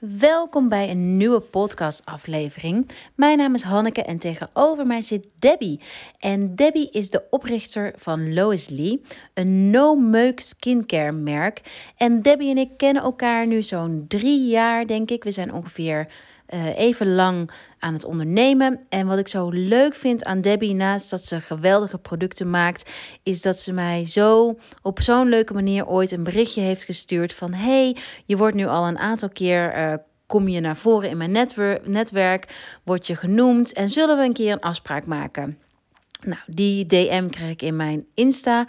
Welkom bij een nieuwe podcastaflevering. Mijn naam is Hanneke en tegenover mij zit Debbie. En Debbie is de oprichter van Lois Lee, een no-meuk skincare merk. En Debbie en ik kennen elkaar nu zo'n drie jaar, denk ik. We zijn ongeveer uh, even lang aan het ondernemen. En wat ik zo leuk vind aan Debbie, naast dat ze geweldige producten maakt, is dat ze mij zo op zo'n leuke manier ooit een berichtje heeft gestuurd van hey, je wordt nu al een aantal keer uh, kom je naar voren in mijn netwerk, word je genoemd en zullen we een keer een afspraak maken. Nou, die DM kreeg ik in mijn Insta.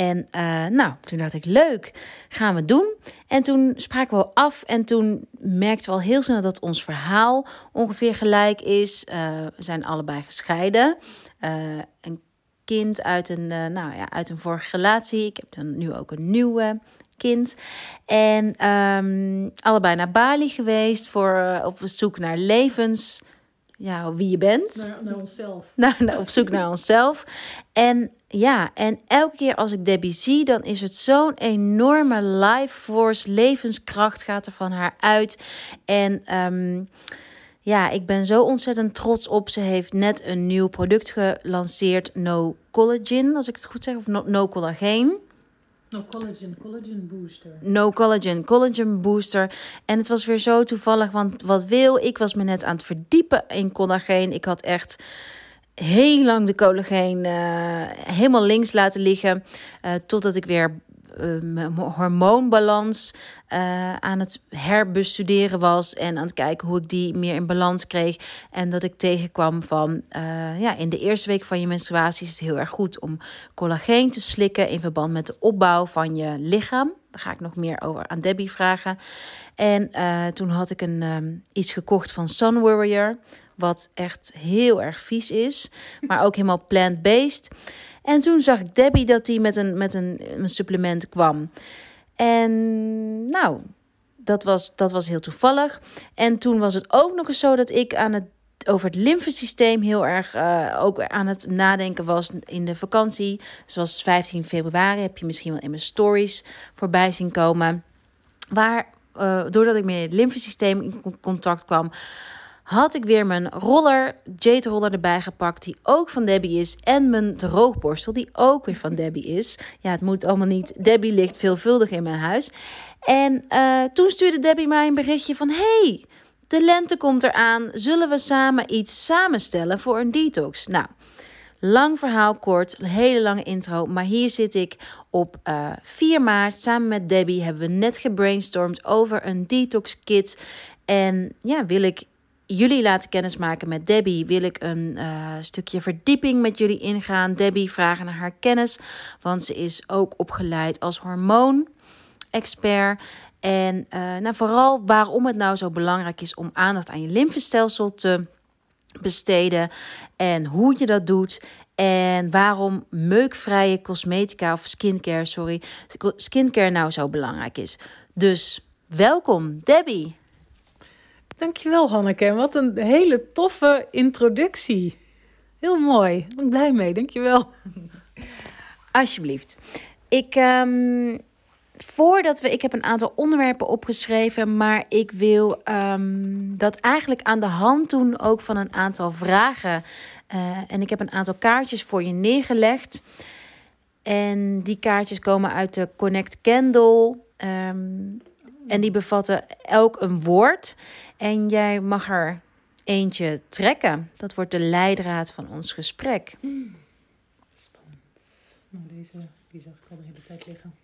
En uh, nou, toen dacht ik, leuk, gaan we doen. En toen spraken we af en toen merkten we al heel snel dat ons verhaal ongeveer gelijk is. Uh, we zijn allebei gescheiden. Uh, een kind uit een, nou ja, uit een vorige relatie. Ik heb dan nu ook een nieuwe kind. En um, allebei naar Bali geweest voor op zoek naar levens ja, wie je bent. Naar, naar onszelf. Nou, op zoek naar onszelf. En ja, en elke keer als ik Debbie zie, dan is het zo'n enorme life force, levenskracht gaat er van haar uit. En um, ja, ik ben zo ontzettend trots op. Ze heeft net een nieuw product gelanceerd, No Collagen, als ik het goed zeg, of No, no Collageen. No collagen, collagen booster. No collagen, collagen booster. En het was weer zo toevallig, want wat wil? Ik was me net aan het verdiepen in collageen. Ik had echt heel lang de collageen uh, helemaal links laten liggen. Uh, totdat ik weer mijn hormoonbalans uh, aan het herbestuderen was en aan het kijken hoe ik die meer in balans kreeg. En dat ik tegenkwam van, uh, ja, in de eerste week van je menstruatie is het heel erg goed om collageen te slikken in verband met de opbouw van je lichaam. Daar ga ik nog meer over aan Debbie vragen. En toen had ik een, um, iets gekocht van Sun Warrior, wat echt heel erg vies is, maar ook helemaal plant-based. En toen zag ik Debbie dat die met een, met een, een supplement kwam. En nou, dat was, dat was heel toevallig. En toen was het ook nog eens zo dat ik aan het over het lymfesysteem heel erg uh, ook aan het nadenken was in de vakantie. Zoals 15 februari heb je misschien wel in mijn stories voorbij zien komen. Waar, uh, doordat ik met het lymfesysteem in contact kwam, had ik weer mijn roller, Jade roller erbij gepakt, die ook van Debbie is. En mijn droogborstel, die ook weer van Debbie is. Ja, het moet allemaal niet. Debbie ligt veelvuldig in mijn huis. En uh, toen stuurde Debbie mij een berichtje van: Hey, de lente komt eraan. Zullen we samen iets samenstellen voor een detox? Nou. Lang verhaal kort, een hele lange intro. Maar hier zit ik op uh, eh, 4 maart. Samen met Debbie hebben we net gebrainstormd over een detox kit. En ja, wil ik jullie laten kennismaken met Debbie, wil ik een uh, stukje verdieping met jullie ingaan. Debbie vragen naar haar kennis, want ze is ook opgeleid als hormoon-expert. En uh, nou, vooral waarom het nou zo belangrijk is om aandacht aan je lymfestelsel te besteden en hoe je dat doet. En waarom meukvrije cosmetica of skincare, sorry, skincare nou zo belangrijk is. Dus welkom, Debbie. Dankjewel Hanneke. Wat een hele toffe introductie. Heel mooi. Daar ben ik blij mee. Dankjewel. Alsjeblieft. Ik, um, voordat we, ik heb een aantal onderwerpen opgeschreven, maar ik wil um, dat eigenlijk aan de hand doen ook van een aantal vragen. Uh, en ik heb een aantal kaartjes voor je neergelegd. En die kaartjes komen uit de Connect Candle. Um, en die bevatten elk een woord. En jij mag er eentje trekken. Dat wordt de leidraad van ons gesprek. Spannend. Nou, deze die zag ik al de hele tijd liggen.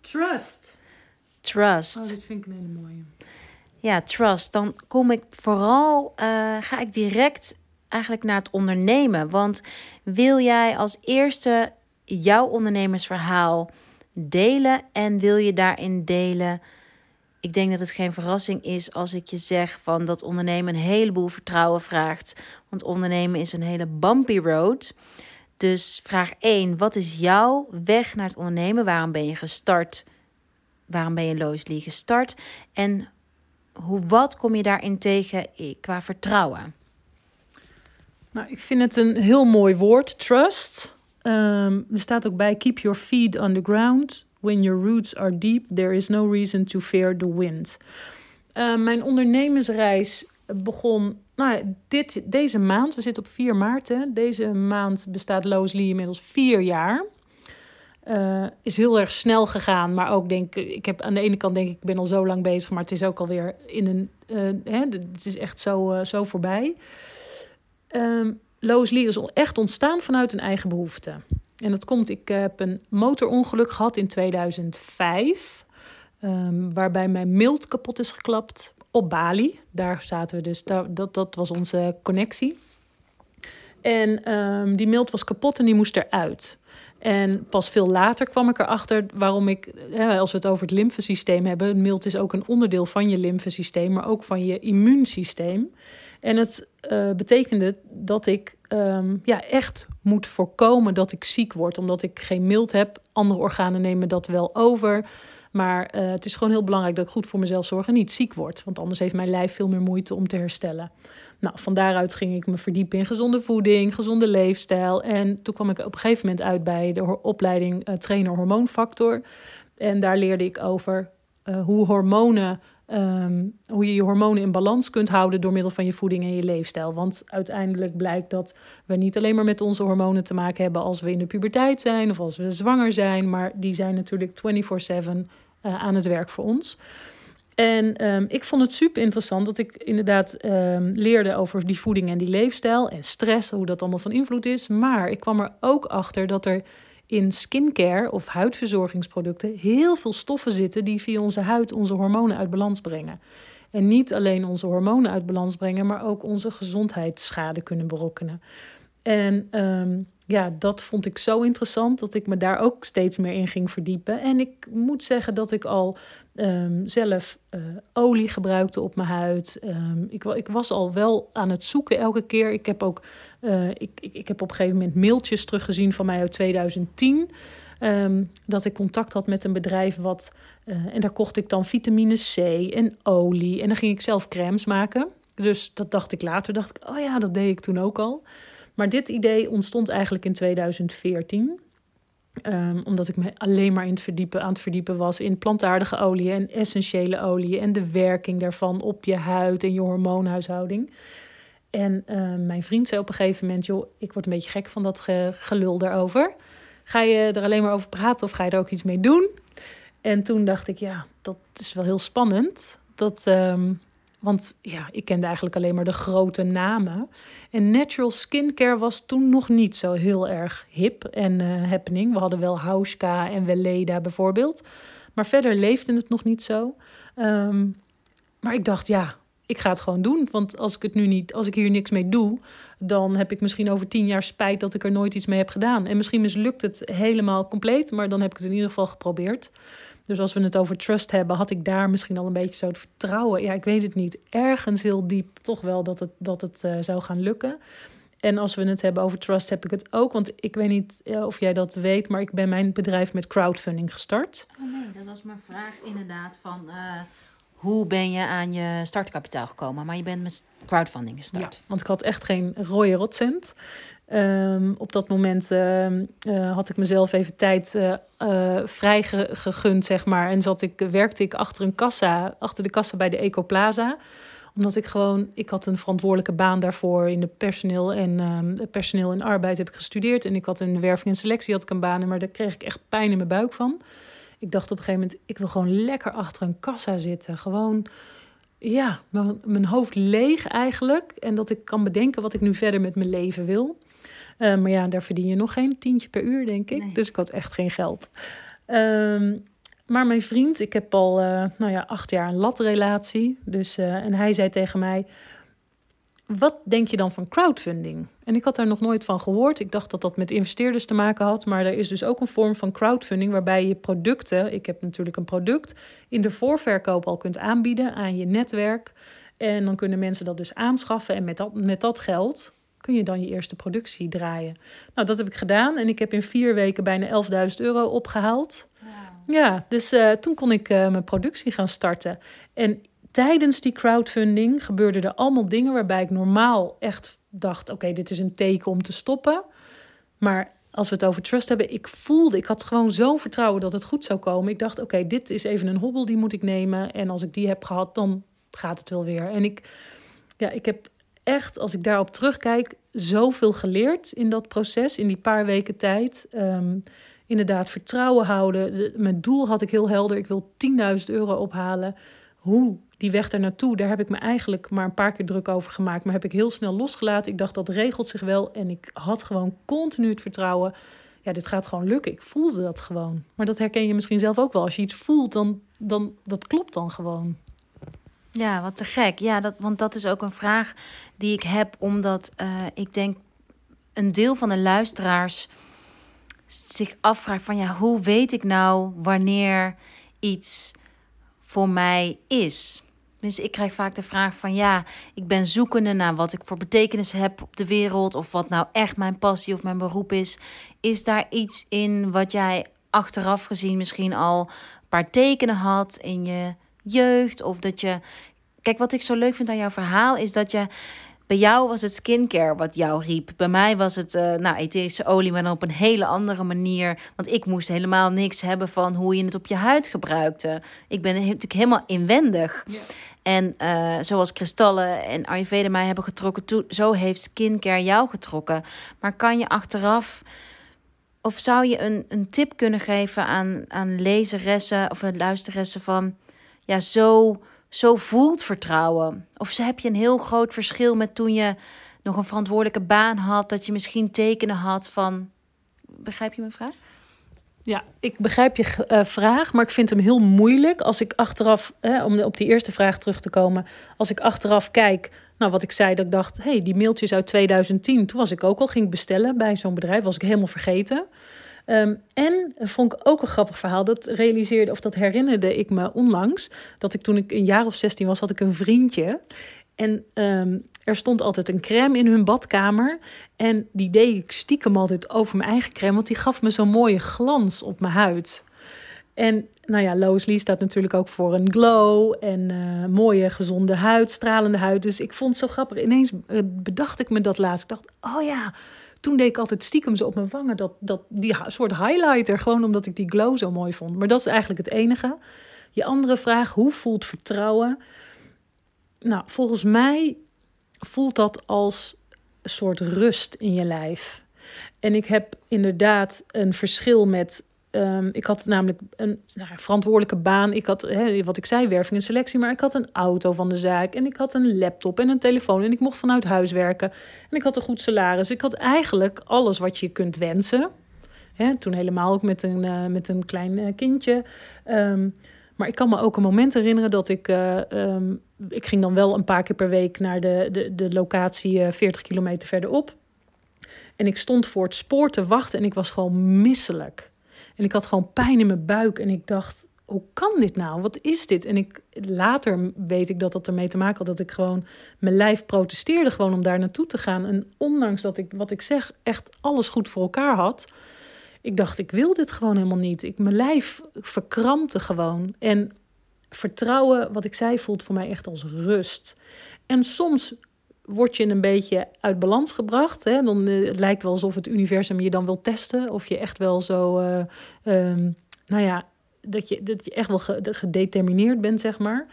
Trust. Trust. Oh, dit vind ik een hele mooie. Ja, trust. Dan kom ik vooral, uh, ga ik direct eigenlijk naar het ondernemen. Want wil jij als eerste jouw ondernemersverhaal delen en wil je daarin delen ik denk dat het geen verrassing is als ik je zeg van dat ondernemen een heleboel vertrouwen vraagt. Want ondernemen is een hele bumpy road. Dus vraag 1, wat is jouw weg naar het ondernemen? Waarom ben je gestart? Waarom ben je Loosely gestart? En hoe, wat kom je daarin tegen qua vertrouwen? Nou, ik vind het een heel mooi woord, trust. Um, er staat ook bij keep your feet on the ground. When your roots are deep, there is no reason to fear the wind. Uh, mijn ondernemersreis begon nou, dit, deze maand. We zitten op 4 maart. Hè. Deze maand bestaat Loos Lee inmiddels vier jaar. Uh, is heel erg snel gegaan, maar ook denk ik heb aan de ene kant denk ik, ik ben al zo lang bezig, maar het is ook alweer in een, uh, hè, het is echt zo, uh, zo voorbij. Um, Loos Lee is echt ontstaan vanuit een eigen behoefte. En dat komt, ik heb een motorongeluk gehad in 2005. Um, waarbij mijn mild kapot is geklapt op Bali. Daar zaten we dus, dat, dat was onze connectie. En um, die mild was kapot en die moest eruit. En pas veel later kwam ik erachter waarom ik, als we het over het lymfesysteem hebben, mild is ook een onderdeel van je lymfesysteem, maar ook van je immuunsysteem. En het uh, betekende dat ik um, ja, echt moet voorkomen dat ik ziek word, omdat ik geen mild heb. Andere organen nemen dat wel over. Maar uh, het is gewoon heel belangrijk dat ik goed voor mezelf zorg en niet ziek word. Want anders heeft mijn lijf veel meer moeite om te herstellen. Nou, van daaruit ging ik me verdiepen in gezonde voeding, gezonde leefstijl. En toen kwam ik op een gegeven moment uit bij de opleiding uh, trainer hormoonfactor. En daar leerde ik over hoe hormonen Um, hoe je je hormonen in balans kunt houden door middel van je voeding en je leefstijl. Want uiteindelijk blijkt dat we niet alleen maar met onze hormonen te maken hebben als we in de puberteit zijn of als we zwanger zijn, maar die zijn natuurlijk 24/7 uh, aan het werk voor ons. En um, ik vond het super interessant dat ik inderdaad um, leerde over die voeding en die leefstijl en stress, hoe dat allemaal van invloed is. Maar ik kwam er ook achter dat er in skincare of huidverzorgingsproducten heel veel stoffen zitten die via onze huid onze hormonen uit balans brengen. En niet alleen onze hormonen uit balans brengen, maar ook onze gezondheidsschade kunnen berokkenen. En um, ja, dat vond ik zo interessant dat ik me daar ook steeds meer in ging verdiepen. En ik moet zeggen dat ik al um, zelf uh, olie gebruikte op mijn huid. Um, ik, ik, was al wel aan het zoeken elke keer. Ik heb ook uh, ik, ik, ik, heb op een gegeven moment mailtjes teruggezien van mij uit 2010. Um, dat ik contact had met een bedrijf wat. Uh, en daar kocht ik dan vitamine C en olie. En dan ging ik zelf crèmes maken. Dus dat dacht ik later. Dacht ik, oh ja, dat deed ik toen ook al. Maar dit idee ontstond eigenlijk in 2014. Um, omdat ik me alleen maar in het verdiepen, aan het verdiepen was in plantaardige olie en essentiële olie en de werking daarvan op je huid en je hormoonhuishouding. En uh, mijn vriend zei op een gegeven moment: joh, ik word een beetje gek van dat ge gelul daarover. Ga je er alleen maar over praten of ga je er ook iets mee doen? En toen dacht ik, ja, dat is wel heel spannend. Dat, um, want ja, ik kende eigenlijk alleen maar de grote namen. En natural skincare was toen nog niet zo heel erg hip en uh, happening. We hadden wel Hauska en Weleda bijvoorbeeld. Maar verder leefde het nog niet zo. Um, maar ik dacht, ja, ik ga het gewoon doen. Want als ik het nu niet, als ik hier niks mee doe, dan heb ik misschien over tien jaar spijt dat ik er nooit iets mee heb gedaan. En misschien mislukt het helemaal compleet, maar dan heb ik het in ieder geval geprobeerd. Dus als we het over trust hebben, had ik daar misschien al een beetje zo het vertrouwen. Ja, ik weet het niet. Ergens heel diep toch wel dat het, dat het uh, zou gaan lukken. En als we het hebben over trust, heb ik het ook. Want ik weet niet uh, of jij dat weet, maar ik ben mijn bedrijf met crowdfunding gestart. Oh nee, dat was mijn vraag inderdaad van... Uh hoe ben je aan je startkapitaal gekomen? Maar je bent met crowdfunding gestart. Ja, want ik had echt geen rode rotcent. Um, op dat moment uh, uh, had ik mezelf even tijd uh, vrij gegund, zeg maar. En zat ik, werkte ik achter een kassa, achter de kassa bij de Ecoplaza omdat ik gewoon, ik had een verantwoordelijke baan daarvoor in de personeel en um, personeel en arbeid heb ik gestudeerd. En ik had in werving en selectie had ik een baan, maar daar kreeg ik echt pijn in mijn buik van. Ik dacht op een gegeven moment, ik wil gewoon lekker achter een kassa zitten. Gewoon, ja, mijn hoofd leeg eigenlijk. En dat ik kan bedenken wat ik nu verder met mijn leven wil. Uh, maar ja, daar verdien je nog geen tientje per uur, denk ik. Nee. Dus ik had echt geen geld. Um, maar mijn vriend, ik heb al uh, nou ja, acht jaar een latrelatie. Dus, uh, en hij zei tegen mij, wat denk je dan van crowdfunding? En ik had daar nog nooit van gehoord. Ik dacht dat dat met investeerders te maken had. Maar er is dus ook een vorm van crowdfunding waarbij je producten, ik heb natuurlijk een product, in de voorverkoop al kunt aanbieden aan je netwerk. En dan kunnen mensen dat dus aanschaffen. En met dat, met dat geld kun je dan je eerste productie draaien. Nou, dat heb ik gedaan. En ik heb in vier weken bijna 11.000 euro opgehaald. Wow. Ja, dus uh, toen kon ik uh, mijn productie gaan starten. En tijdens die crowdfunding gebeurden er allemaal dingen waarbij ik normaal echt dacht: oké, dit is een teken om te stoppen. Maar als we het over trust hebben, ik voelde, ik had gewoon zo'n vertrouwen dat het goed zou komen. Ik dacht: oké, dit is even een hobbel die moet ik nemen. En als ik die heb gehad, dan gaat het wel weer. En ik, ja, ik heb echt, als ik daarop terugkijk, zoveel geleerd in dat proces, in die paar weken tijd. Um, inderdaad, vertrouwen houden. mijn doel had ik heel helder. Ik wil 10.000 euro ophalen. Hoe die weg daar naartoe, daar heb ik me eigenlijk maar een paar keer druk over gemaakt. Maar heb ik heel snel losgelaten. Ik dacht, dat regelt zich wel. En ik had gewoon continu het vertrouwen. Ja, dit gaat gewoon lukken. Ik voelde dat gewoon. Maar dat herken je misschien zelf ook wel. Als je iets voelt, dan, dan dat klopt dan gewoon. Ja, wat te gek. Ja, dat, want dat is ook een vraag die ik heb, omdat uh, ik denk een deel van de luisteraars zich afvraagt van ja, hoe weet ik nou wanneer iets voor mij is? Dus ik krijg vaak de vraag van ja, ik ben zoekende naar wat ik voor betekenis heb op de wereld of wat nou echt mijn passie of mijn beroep is. Is daar iets in wat jij achteraf gezien misschien al een paar tekenen had in je jeugd of dat je Kijk, wat ik zo leuk vind aan jouw verhaal is dat je bij jou was het skincare wat jou riep. Bij mij was het uh, nou, etherische olie, maar dan op een hele andere manier. Want ik moest helemaal niks hebben van hoe je het op je huid gebruikte. Ik ben natuurlijk helemaal inwendig. En uh, zoals kristallen en Ayurveda mij hebben getrokken, toe, zo heeft skincare jou getrokken. Maar kan je achteraf, of zou je een, een tip kunnen geven aan, aan lezeressen of luisteressen van, ja, zo zo voelt vertrouwen? Of heb je een heel groot verschil met toen je nog een verantwoordelijke baan had, dat je misschien tekenen had van. Begrijp je mijn vraag? Ja, ik begrijp je uh, vraag, maar ik vind hem heel moeilijk als ik achteraf, om op die eerste vraag terug te komen, als ik achteraf kijk, nou wat ik zei, dat ik dacht, hé, hey, die mailtjes uit 2010, toen was ik ook al ging bestellen bij zo'n bedrijf, was ik helemaal vergeten. Um, en vond ik ook een grappig verhaal. Dat realiseerde, of dat herinnerde ik me onlangs. Dat ik toen ik een jaar of 16 was, had ik een vriendje. En um, er stond altijd een crème in hun badkamer. En die deed ik stiekem altijd over mijn eigen crème. Want die gaf me zo'n mooie glans op mijn huid. En nou ja, Lois Lee staat natuurlijk ook voor een glow en uh, mooie, gezonde huid, stralende huid. Dus ik vond het zo grappig. Ineens uh, bedacht ik me dat laatst. Ik dacht, oh ja, toen deed ik altijd stiekem zo op mijn wangen dat, dat, die soort highlighter. Gewoon omdat ik die glow zo mooi vond. Maar dat is eigenlijk het enige. Je andere vraag, hoe voelt vertrouwen? Nou, volgens mij voelt dat als een soort rust in je lijf. En ik heb inderdaad een verschil met Ehm, ik had namelijk een nou, verantwoordelijke baan. Ik had, wat ik zei, werving en selectie. Maar ik had een auto van de zaak. En ik had een laptop en een telefoon. En ik mocht vanuit huis werken. En ik had een goed salaris. Ik had eigenlijk alles wat je kunt wensen. toen helemaal ook met een, uh, met een klein uh, kindje. Um, maar ik kan me ook een moment herinneren dat ik... Uh, um, ik ging dan wel een paar keer per week naar de, de, de locatie 40 kilometer verderop. En ik stond voor het spoor te wachten en ik was gewoon misselijk. En ik had gewoon pijn in mijn buik. En ik dacht, hoe kan dit nou? Wat is dit? En ik, later weet ik dat dat ermee te maken had dat ik gewoon mijn lijf protesteerde gewoon om daar naartoe te gaan. En ondanks dat ik, wat ik zeg, echt alles goed voor elkaar had. Ik dacht, ik wil dit gewoon helemaal niet. Ik, mijn lijf verkrampte gewoon. En vertrouwen, wat ik zei, voelt voor mij echt als rust. En soms word je een beetje uit balans gebracht. Hè? Dan, uh, het lijkt wel alsof het universum je dan wil testen. Of je echt wel zo, uh, um, nou ja, dat je, dat je echt wel gedetermineerd bent, zeg maar.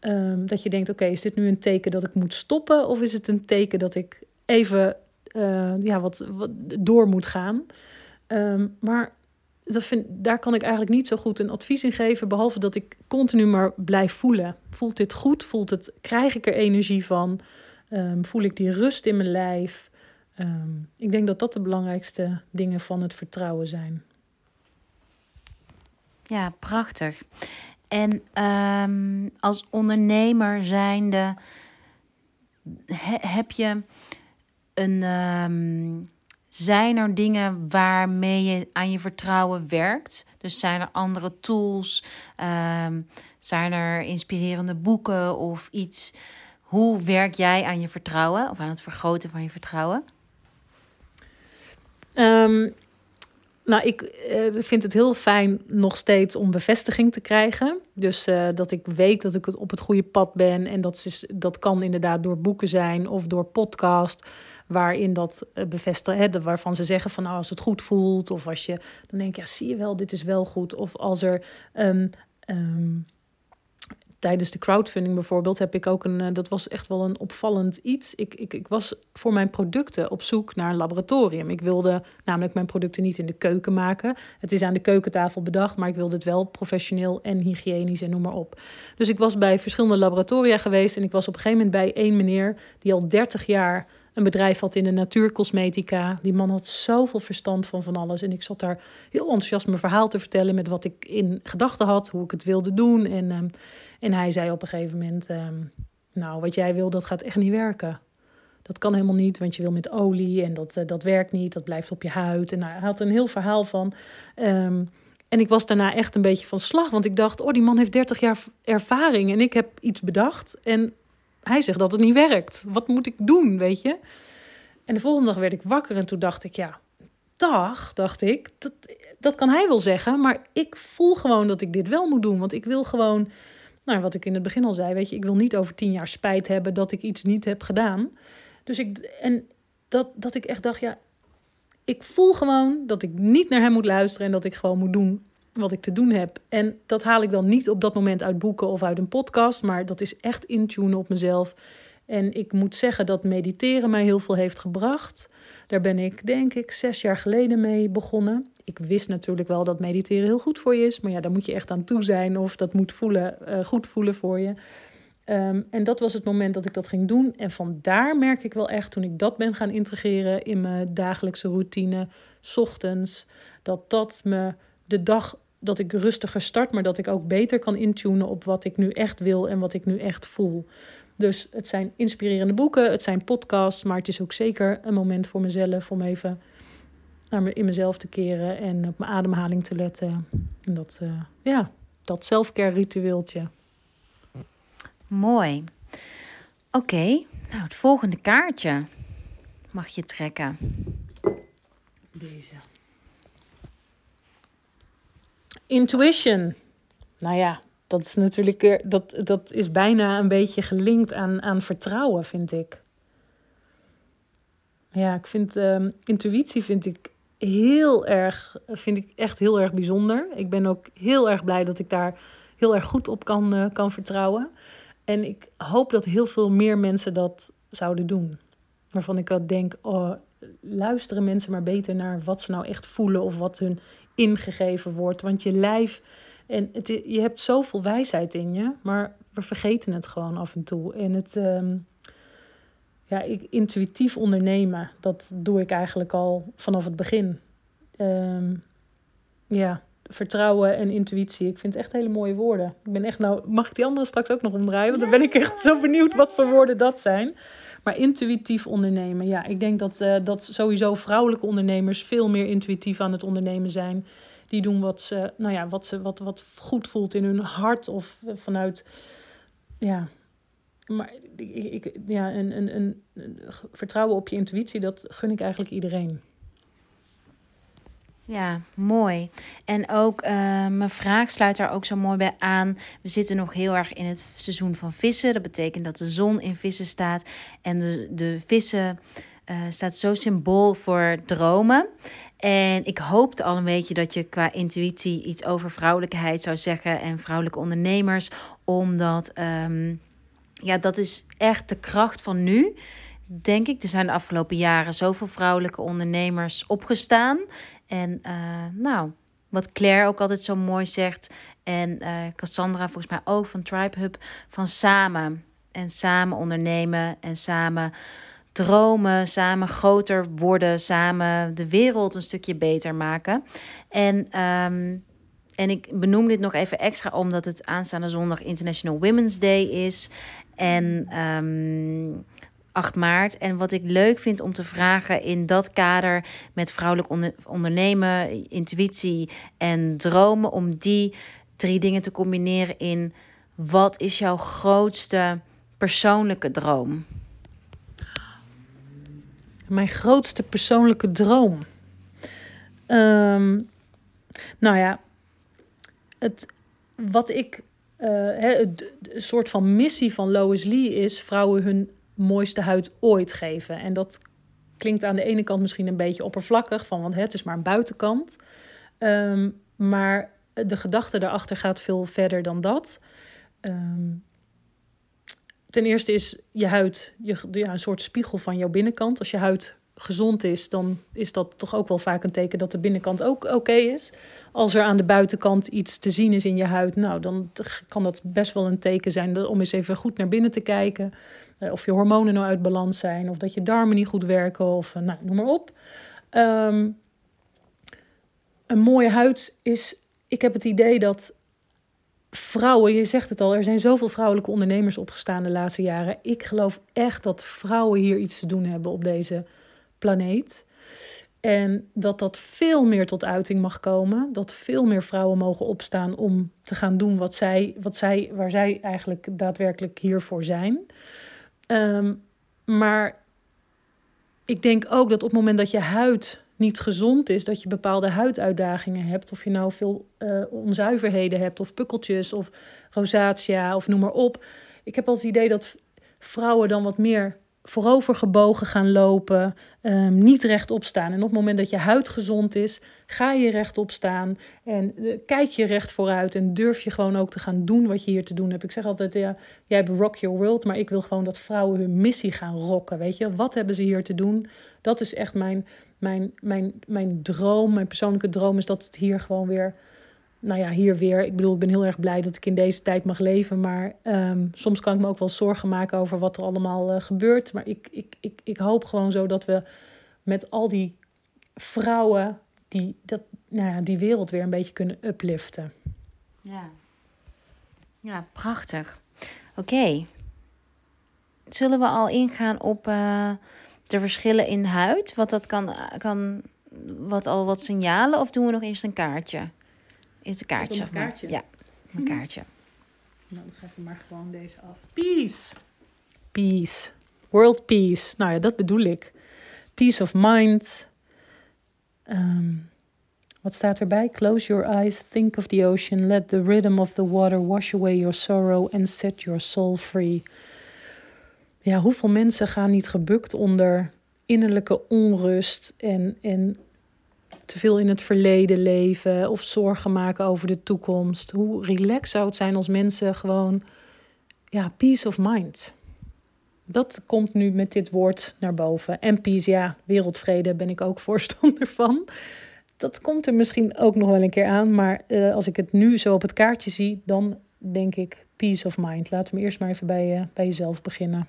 Um, dat je denkt, oké, is dit nu een teken dat ik moet stoppen? Of is het een teken dat ik even uh, ja, wat, wat door moet gaan? Um, maar dat vind, daar kan ik eigenlijk niet zo goed een advies in geven. Behalve dat ik continu maar blijf voelen. Voelt dit goed? Voelt het, krijg ik er energie van? Ehm, voel ik die rust in mijn lijf? Ehm, ik denk dat dat de belangrijkste dingen van het vertrouwen zijn. Ja, prachtig. En um, als ondernemer zijnde, heb je een. zijn er dingen waarmee je aan je vertrouwen werkt? Dus zijn er andere tools? zijn er inspirerende boeken of iets hoe werk jij aan je vertrouwen of aan het vergroten van je vertrouwen? Um, nou, ik uh, vind het heel fijn nog steeds om bevestiging te krijgen. Dus uh, dat ik weet dat ik op het goede pad ben. En dat, is, dat kan inderdaad door boeken zijn of door podcast. Waarin dat uh, bevestigen, waarvan ze zeggen van nou, als het goed voelt. Of als je dan denk ja, zie je wel, dit is wel goed. Of als er um, tijdens de crowdfunding bijvoorbeeld heb ik ook een, eh, dat was echt wel een opvallend iets. Ik, ik, ik was voor mijn producten op zoek naar een laboratorium. Ik wilde namelijk mijn producten niet in de keuken maken. Het is aan de keukentafel bedacht, maar ik wilde het wel professioneel en hygiënisch en noem maar op. Dus ik was bij verschillende laboratoria geweest en ik was op een gegeven moment bij één meneer die al 30 jaar een bedrijf had in de natuurcosmetica. Die man had zoveel verstand van van alles. En ik zat daar heel enthousiast mijn verhaal te vertellen met wat ik in gedachten had, hoe ik het wilde doen. En, ehm, en hij zei op een gegeven moment: ehm, Nou, wat jij wil, dat gaat echt niet werken. Dat kan helemaal niet, want je wil met olie en dat, uh, dat werkt niet, dat blijft op je huid. En hij had een heel verhaal van. Um, en ik was daarna echt een beetje van slag, want ik dacht: Oh, die man heeft 30 jaar ervaring en ik heb iets bedacht. En hij zegt dat het niet werkt. Wat moet ik doen, weet je? En de volgende dag werd ik wakker en toen dacht ik, ja, dag, dacht ik, dat, dat kan hij wel zeggen, maar ik voel gewoon dat ik dit wel moet doen. Want ik wil gewoon, nou, wat ik in het begin al zei, weet je, ik wil niet over tien jaar spijt hebben dat ik iets niet heb gedaan. Dus ik, en dat, dat ik echt dacht, ja, ik voel gewoon dat ik niet naar hem moet luisteren en dat ik gewoon moet doen wat ik te doen heb. En dat haal ik dan niet op dat moment uit boeken of uit een podcast, maar dat is echt intunen op mezelf. En ik moet zeggen dat mediteren mij heel veel heeft gebracht. Daar ben ik, denk ik, zes jaar geleden mee begonnen. Ik wist natuurlijk wel dat mediteren heel goed voor je is, maar ja, daar moet je echt aan toe zijn of dat moet voelen, uh, goed voelen voor je. Um, en dat was het moment dat ik dat ging doen. En vandaar merk ik wel echt, toen ik dat ben gaan integreren in mijn dagelijkse routine, ochtends, dat dat me de dag dat ik rustiger start, maar dat ik ook beter kan intunen op wat ik nu echt wil en wat ik nu echt voel. Dus het zijn inspirerende boeken, het zijn podcasts, maar het is ook zeker een moment voor mezelf om even naar me, in mezelf te keren en op mijn ademhaling te letten. En dat, uh, ja, dat selfcare ritueeltje. Mooi. Oké, nou het volgende kaartje mag je trekken. Deze. Intuition. Nou ja, dat is natuurlijk dat, dat is bijna een beetje gelinkt aan, aan vertrouwen, vind ik. Ja, ik vind um, intuïtie vind ik heel erg, vind ik echt heel erg bijzonder. Ik ben ook heel erg blij dat ik daar heel erg goed op kan, uh, kan vertrouwen. En ik hoop dat heel veel meer mensen dat zouden doen. Waarvan ik ook denk, oh, luisteren mensen maar beter naar wat ze nou echt voelen of wat hun ingegeven wordt. Want je lijf, en het, je hebt zoveel wijsheid in je, maar we vergeten het gewoon af en toe. En het, um, ja, ik, intuïtief ondernemen, dat doe ik eigenlijk al vanaf het begin. Um, ja, vertrouwen en intuïtie. Ik vind het echt hele mooie woorden. Ik ben echt nou, mag ik die andere straks ook nog omdraaien? Want dan ben ik echt zo benieuwd wat voor woorden dat zijn. Maar intuïtief ondernemen, ja, ik denk dat, uh, dat sowieso vrouwelijke ondernemers veel meer intuïtief aan het ondernemen zijn. Die doen wat ze, nou ja, wat, ze, wat, wat goed voelt in hun hart of vanuit, ja. Maar ik, ja, een, een, een vertrouwen op je intuïtie, dat gun ik eigenlijk iedereen. Ja, mooi. En ook uh, mijn vraag sluit daar ook zo mooi bij aan. We zitten nog heel erg in het seizoen van vissen. Dat betekent dat de zon in vissen staat. En de, de vissen uh, staat zo symbool voor dromen. En ik hoopte al een beetje dat je qua intuïtie iets over vrouwelijkheid zou zeggen en vrouwelijke ondernemers. Omdat um, ja, dat is echt de kracht van nu denk ik, er zijn de afgelopen jaren zoveel vrouwelijke ondernemers opgestaan. En uh, nou, wat Claire ook altijd zo mooi zegt. En uh, Cassandra volgens mij ook van Tribe Hub. Van samen. En samen ondernemen. En samen dromen. Samen groter worden. Samen de wereld een stukje beter maken. En, um, en ik benoem dit nog even extra omdat het aanstaande zondag International Women's Day is. En um, 8 maart. En wat ik leuk vind om te vragen in dat kader met vrouwelijk ondernemen, intuïtie en dromen, om die drie dingen te combineren in wat is jouw grootste persoonlijke droom? Mijn grootste persoonlijke droom. Um, nou ja, het, wat ik, uh, het, soort van missie van Lois Lee is vrouwen hun mooiste huid ooit geven. En dat klinkt aan de ene kant misschien een beetje oppervlakkig, van, want het is maar een buitenkant. Um, maar de gedachte daarachter gaat veel verder dan dat. ehm, ten eerste is je huid je, ja, een soort spiegel van jouw binnenkant. Als je huid gezond is, dan is dat toch ook wel vaak een teken dat de binnenkant ook oké is. Als er aan de buitenkant iets te zien is in je huid, nou, dan kan dat best wel een teken zijn om eens even goed naar binnen te kijken. Eh, of je hormonen nou uit balans zijn, of dat je darmen niet goed werken, of uh, nou, noem maar op. Ehm, een mooie huid is, ik heb het idee dat vrouwen, je zegt het al, er zijn zoveel vrouwelijke ondernemers opgestaan de laatste jaren. Ik geloof echt dat vrouwen hier iets te doen hebben op deze planeet. En dat dat veel meer tot uiting mag komen. Dat veel meer vrouwen mogen opstaan om te gaan doen wat zij, wat zij, waar zij eigenlijk daadwerkelijk hiervoor zijn. Um, maar ik denk ook dat op het moment dat je huid niet gezond is, dat je bepaalde huiduitdagingen hebt, of je nou veel uh, onzuiverheden hebt, of pukkeltjes, of rosatia, of noem maar op. Ik heb al het idee dat vrouwen dan wat meer voorover gebogen gaan lopen, um, niet rechtop staan. En op het moment dat je huid gezond is, ga je rechtop staan en uh, kijk je recht vooruit en durf je gewoon ook te gaan doen wat je hier te doen hebt. Ik zeg altijd, ja, jij rock your world, maar ik wil gewoon dat vrouwen hun missie gaan rocken. Weet je, wat hebben ze hier te doen? Dat is echt mijn, mijn, mijn, mijn droom, mijn persoonlijke droom is dat het hier gewoon weer nou ja, hier weer. Ik bedoel, ik ben heel erg blij dat ik in deze tijd mag leven. Maar um, soms kan ik me ook wel zorgen maken over wat er allemaal uh, gebeurt. Maar ik, ik, ik, ik hoop gewoon zo dat we met al die vrouwen die, dat, nou ja, die wereld weer een beetje kunnen upliften. Ja, ja prachtig. Oké. Zullen we al ingaan op uh, de verschillen in huid? Wat dat kan, kan wat al wat signalen? Of doen we nog eerst een kaartje? Is een kaartje. Een kaartje? Ja, een kaartje. Nou, dan ga ik maar gewoon deze af. Peace. Peace. World peace. Nou ja, dat bedoel ik. Peace of mind. Um, wat staat erbij? Close your eyes, think of the ocean, let the rhythm of the water wash away your sorrow and set your soul free. Ja, hoeveel mensen gaan niet gebukt onder innerlijke onrust en, en te veel in het verleden leven of zorgen maken over de toekomst. Hoe relaxed zou het zijn als mensen gewoon, ja, peace of mind. Dat komt nu met dit woord naar boven. En peace, ja, wereldvrede ben ik ook voorstander van. Dat komt er misschien ook nog wel een keer aan. Maar uh, als ik het nu zo op het kaartje zie, dan denk ik peace of mind. Laten we eerst maar even bij, uh, bij jezelf beginnen.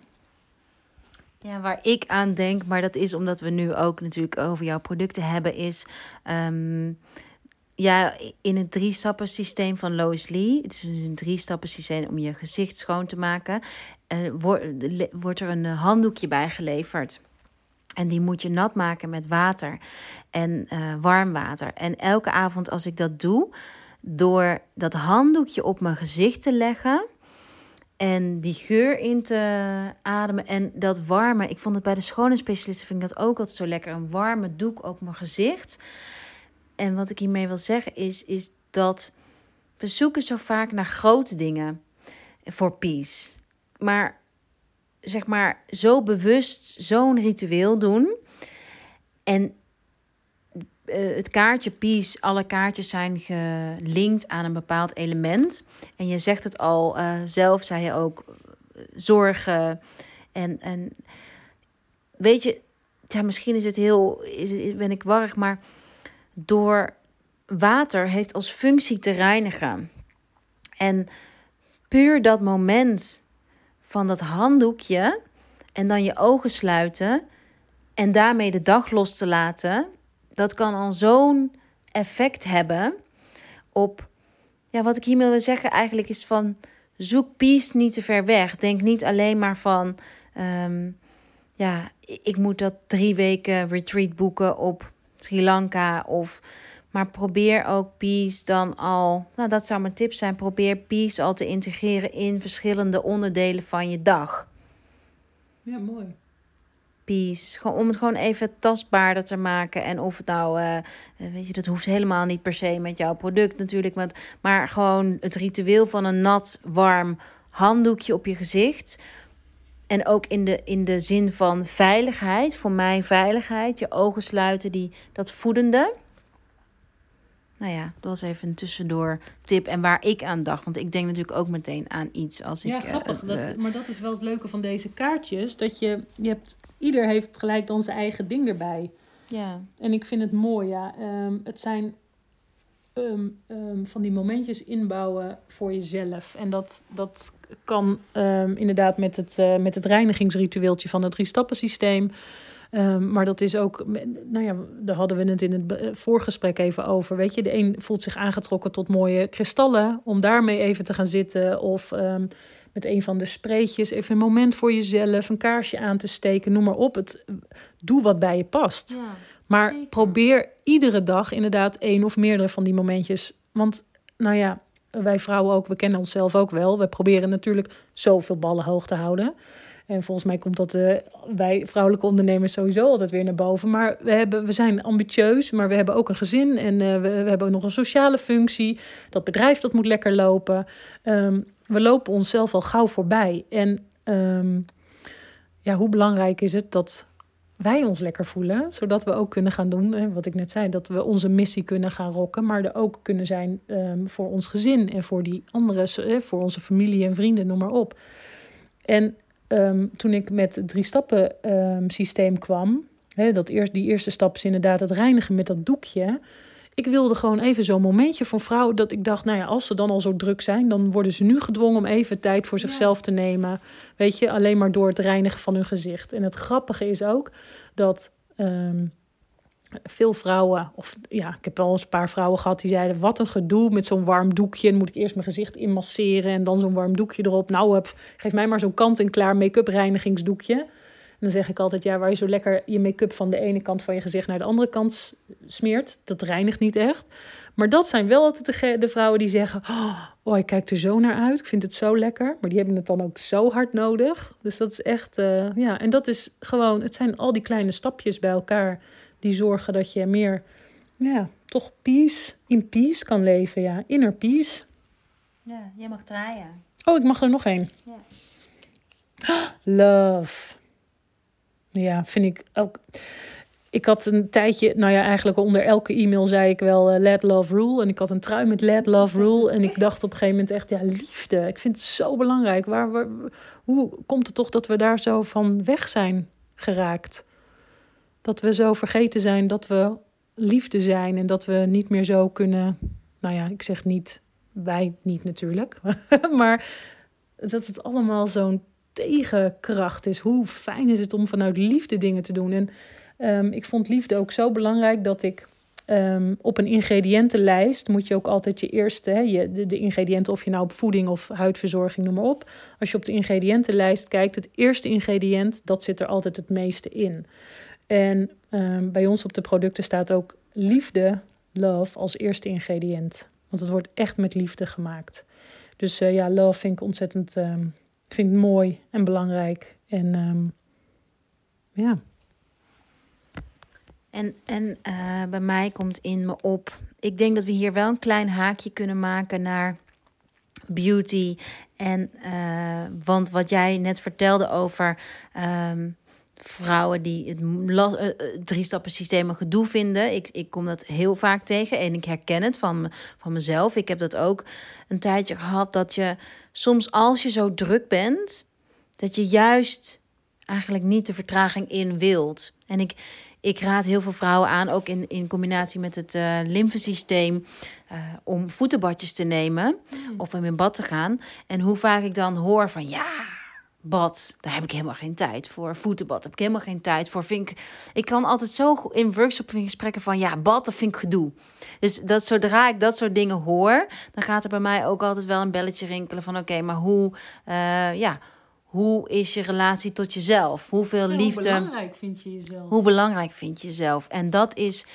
Ja, waar ik aan denk, maar dat is omdat we nu ook natuurlijk over jouw producten hebben, is um, ja, in het drie-stappen systeem van Lois Lee. Het is dus een drie-stappen systeem om je gezicht schoon te maken. Uh, wordt er een handdoekje bijgeleverd. En die moet je nat maken met water en uh, warm water. En elke avond als ik dat doe, door dat handdoekje op mijn gezicht te leggen en die geur in te ademen en dat warme. Ik vond het bij de schone specialisten vind ik dat ook altijd zo lekker. Een warme doek op mijn gezicht. En wat ik hiermee wil zeggen is, is dat we zoeken zo vaak naar grote dingen voor peace. Maar zeg maar zo bewust zo'n ritueel doen. En uh, het kaartje Peace, alle kaartjes zijn gelinkt aan een bepaald element. En je zegt het al, uh, zelf zei je ook, uh, zorgen. En, en weet je, ja, misschien is het heel, is ben ik warrig, maar door water heeft als functie te reinigen. En puur dat moment van dat handdoekje en dan je ogen sluiten en daarmee de dag los te laten dat kan al zo'n effect hebben op. Ja, wat ik hiermee wil zeggen eigenlijk is van. Zoek peace niet te ver weg. Denk niet alleen maar van. Um, ja, ik moet dat drie weken retreat boeken op Sri Lanka. Of, maar probeer ook peace dan al. Nou, dat zou mijn tip zijn. Probeer peace al te integreren in verschillende onderdelen van je dag. Ja, mooi peace. Gewoon, om het gewoon even tastbaarder te maken. En of het nou, uh, weet je, dat hoeft helemaal niet per se met jouw product natuurlijk. Maar, maar gewoon het ritueel van een nat, warm handdoekje op je gezicht. En ook in de, in de zin van veiligheid, voor mij veiligheid. Je ogen sluiten, die, dat voedende. nou ja, dat was even een tussendoor tip. En waar ik aan dacht. Want ik denk natuurlijk ook meteen aan iets als ja, ik... eh, grappig. dat, eh, maar dat is wel het leuke van deze kaartjes. Dat je, je hebt, ieder heeft gelijk dan zijn eigen ding erbij. ja. En ik vind het mooi, ja. Ehm, het zijn ehm, ehm, van die momentjes inbouwen voor jezelf. En dat, dat kan inderdaad met het, eh, met het reinigingsritueeltje van het drie-stappen-systeem. Maar dat is ook, nou ja, daar hadden we het in het voorgesprek even over. Weet je, de een voelt zich aangetrokken tot mooie kristallen, om daarmee even te gaan zitten. Of met een van de spreetjes even een moment voor jezelf, een kaarsje aan te steken, noem maar op. Het, doe wat bij je past. ja. Maar Zeker. probeer iedere dag inderdaad één of meerdere van die momentjes. Want, nou ja, wij vrouwen ook, we kennen onszelf ook wel. We proberen natuurlijk zoveel ballen hoog te houden. En volgens mij komt dat eh, bij vrouwelijke ondernemers sowieso altijd weer naar boven. Maar we, hebben, we zijn ambitieus, maar we hebben ook een gezin. En eh, we, we hebben nog een sociale functie. Dat bedrijf dat moet lekker lopen. Ehm, we lopen onszelf al gauw voorbij. En ehm, ja, hoe belangrijk is het dat wij ons lekker voelen, zodat we ook kunnen gaan doen, wat ik net zei, dat we onze missie kunnen gaan rocken, maar er ook kunnen zijn ehm, voor ons gezin en voor die anderen, hè, voor onze familie en vrienden, noem maar op. En ehm, toen ik met het drie stappen systeem kwam, dat eerst, die eerste stap is inderdaad het reinigen met dat doekje. Ik wilde gewoon even zo'n momentje van vrouwen dat ik dacht, nou ja, als ze dan al zo druk zijn, dan worden ze nu gedwongen om even tijd voor Ja. zichzelf te nemen. Weet je, alleen maar door het reinigen van hun gezicht. En het grappige is ook dat ehm, veel vrouwen, of ja, ik heb wel eens een paar vrouwen gehad die zeiden: Wat een gedoe met zo'n warm doekje. Dan moet ik eerst mijn gezicht inmasseren en dan zo'n warm doekje erop. Nou, hup, geef mij maar zo'n kant-en-klaar make-up reinigingsdoekje. En dan zeg ik altijd: Ja, waar je zo lekker je make-up van de ene kant van je gezicht naar de andere kant smeert, dat reinigt niet echt. Maar dat zijn wel altijd de, vrouwen die zeggen: oh, oh, ik kijk er zo naar uit. Ik vind het zo lekker. Maar die hebben het dan ook zo hard nodig. Dus dat is echt, eh, ja. En dat is gewoon, het zijn al die kleine stapjes bij elkaar die zorgen dat je meer, ja, toch peace, in peace kan leven. Ja, inner peace. ja, jij mag draaien. Oh, ik mag er nog één. Ja. Love. Ja, vind ik ook. Ik had een tijdje, nou ja, eigenlijk onder elke e-mail zei ik wel eh, let love rule. En ik had een trui met let love rule. En ik dacht op een gegeven moment echt, ja, liefde. Ik vind het zo belangrijk. Waar, waar, hoe komt het toch dat we daar zo van weg zijn geraakt? Dat we zo vergeten zijn dat we liefde zijn. En dat we niet meer zo kunnen, nou ja, ik zeg niet, wij niet natuurlijk. maar dat het allemaal zo'n tegenkracht is. Hoe fijn is het om vanuit liefde dingen te doen? En ehm, ik vond liefde ook zo belangrijk dat ik ehm, op een ingrediëntenlijst moet je ook altijd je eerste, hè, je, de, ingrediënten, of je nou op voeding of huidverzorging, noem maar op. Als je op de ingrediëntenlijst kijkt, het eerste ingrediënt, dat zit er altijd het meeste in. En ehm, bij ons op de producten staat ook liefde, love, als eerste ingrediënt. Want het wordt echt met liefde gemaakt. Dus eh, ja, love vind ik ontzettend ehm, vind ik mooi en belangrijk. En ehm, ja, En, en eh, bij mij komt in me op. Ik denk dat we hier wel een klein haakje kunnen maken naar beauty. En eh, want wat jij net vertelde over ehm, vrouwen die het eh, eh, drie stappen systeem een gedoe vinden. Ik, ik kom dat heel vaak tegen en ik herken het van, van mezelf. Ik heb dat ook een tijdje gehad dat je soms als je zo druk bent, dat je juist eigenlijk niet de vertraging in wilt. En ik, ik raad heel veel vrouwen aan, ook in, in combinatie met het eh lymfesysteem, eh, om voetenbadjes te nemen of om in bad te gaan. En hoe vaak ik dan hoor van ja, bad, daar heb ik helemaal geen tijd voor. Voetenbad heb ik helemaal geen tijd voor. Vind ik, ik kan altijd zo in workshops in gesprekken van ja, bad, dat vind ik gedoe. Dus dat zodra ik dat soort dingen hoor, dan gaat er bij mij ook altijd wel een belletje rinkelen van oké, maar hoe, eh, ja, hoe is je relatie tot jezelf? Hoeveel Hoe liefde? belangrijk vind je jezelf? Hoe belangrijk vind je jezelf? En dat is,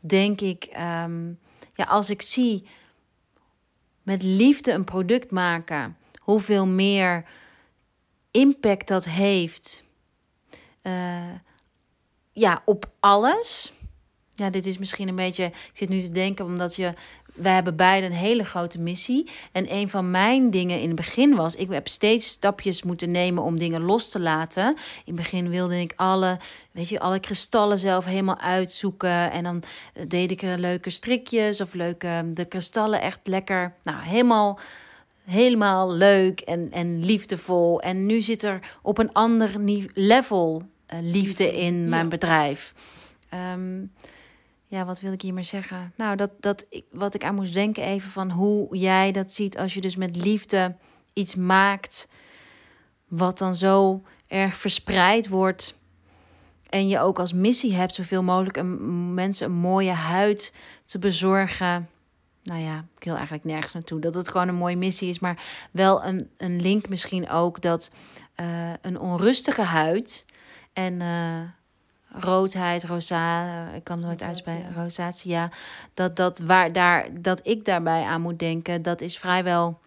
denk ik, ehm, ja, als ik zie met liefde een product maken, hoeveel meer impact dat heeft, eh, ja, op alles. Ja, dit is misschien een beetje. Ik zit nu te denken omdat je wij hebben beide een hele grote missie. En een van mijn dingen in het begin was, ik heb steeds stapjes moeten nemen om dingen los te laten. In het begin wilde ik alle, weet je, alle kristallen zelf helemaal uitzoeken. En dan deed ik er leuke strikjes of leuke, de kristallen echt lekker, nou helemaal helemaal leuk en, en liefdevol. En nu zit er op een ander level uh, liefde in mijn bedrijf. Ehm, ja, wat wil ik hier maar zeggen? Nou, dat, dat ik, wat ik aan moest denken even van hoe jij dat ziet als je dus met liefde iets maakt wat dan zo erg verspreid wordt. En je ook als missie hebt zoveel mogelijk een, mensen een mooie huid te bezorgen. Nou ja, ik wil eigenlijk nergens naartoe. Dat het gewoon een mooie missie is. Maar wel een, een link misschien ook dat uh, een onrustige huid en uh, roodheid, rosa, ik kan het nooit uitspreken, rosatie, ja. Dat, dat, waar, daar, dat ik daarbij aan moet denken, dat is vrijwel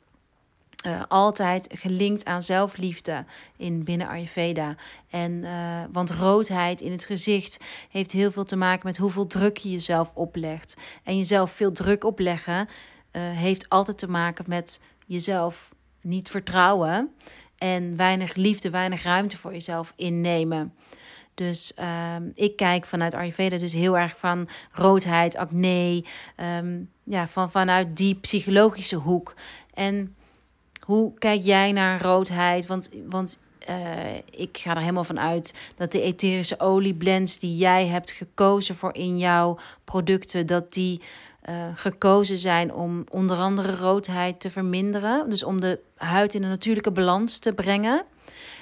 uh, altijd gelinkt aan zelfliefde in binnen Ayurveda. En, uh, want roodheid in het gezicht heeft heel veel te maken met hoeveel druk je jezelf oplegt. En jezelf veel druk opleggen uh, heeft altijd te maken met jezelf niet vertrouwen en weinig liefde, weinig ruimte voor jezelf innemen. Dus um, ik kijk vanuit Ayurveda dus heel erg van roodheid, acne, um, ja, van, vanuit die psychologische hoek. En hoe kijk jij naar roodheid? Want, want uh, ik ga er helemaal van uit dat de etherische olieblends die jij hebt gekozen voor in jouw producten, dat die uh, gekozen zijn om onder andere roodheid te verminderen. Dus om de huid in een natuurlijke balans te brengen.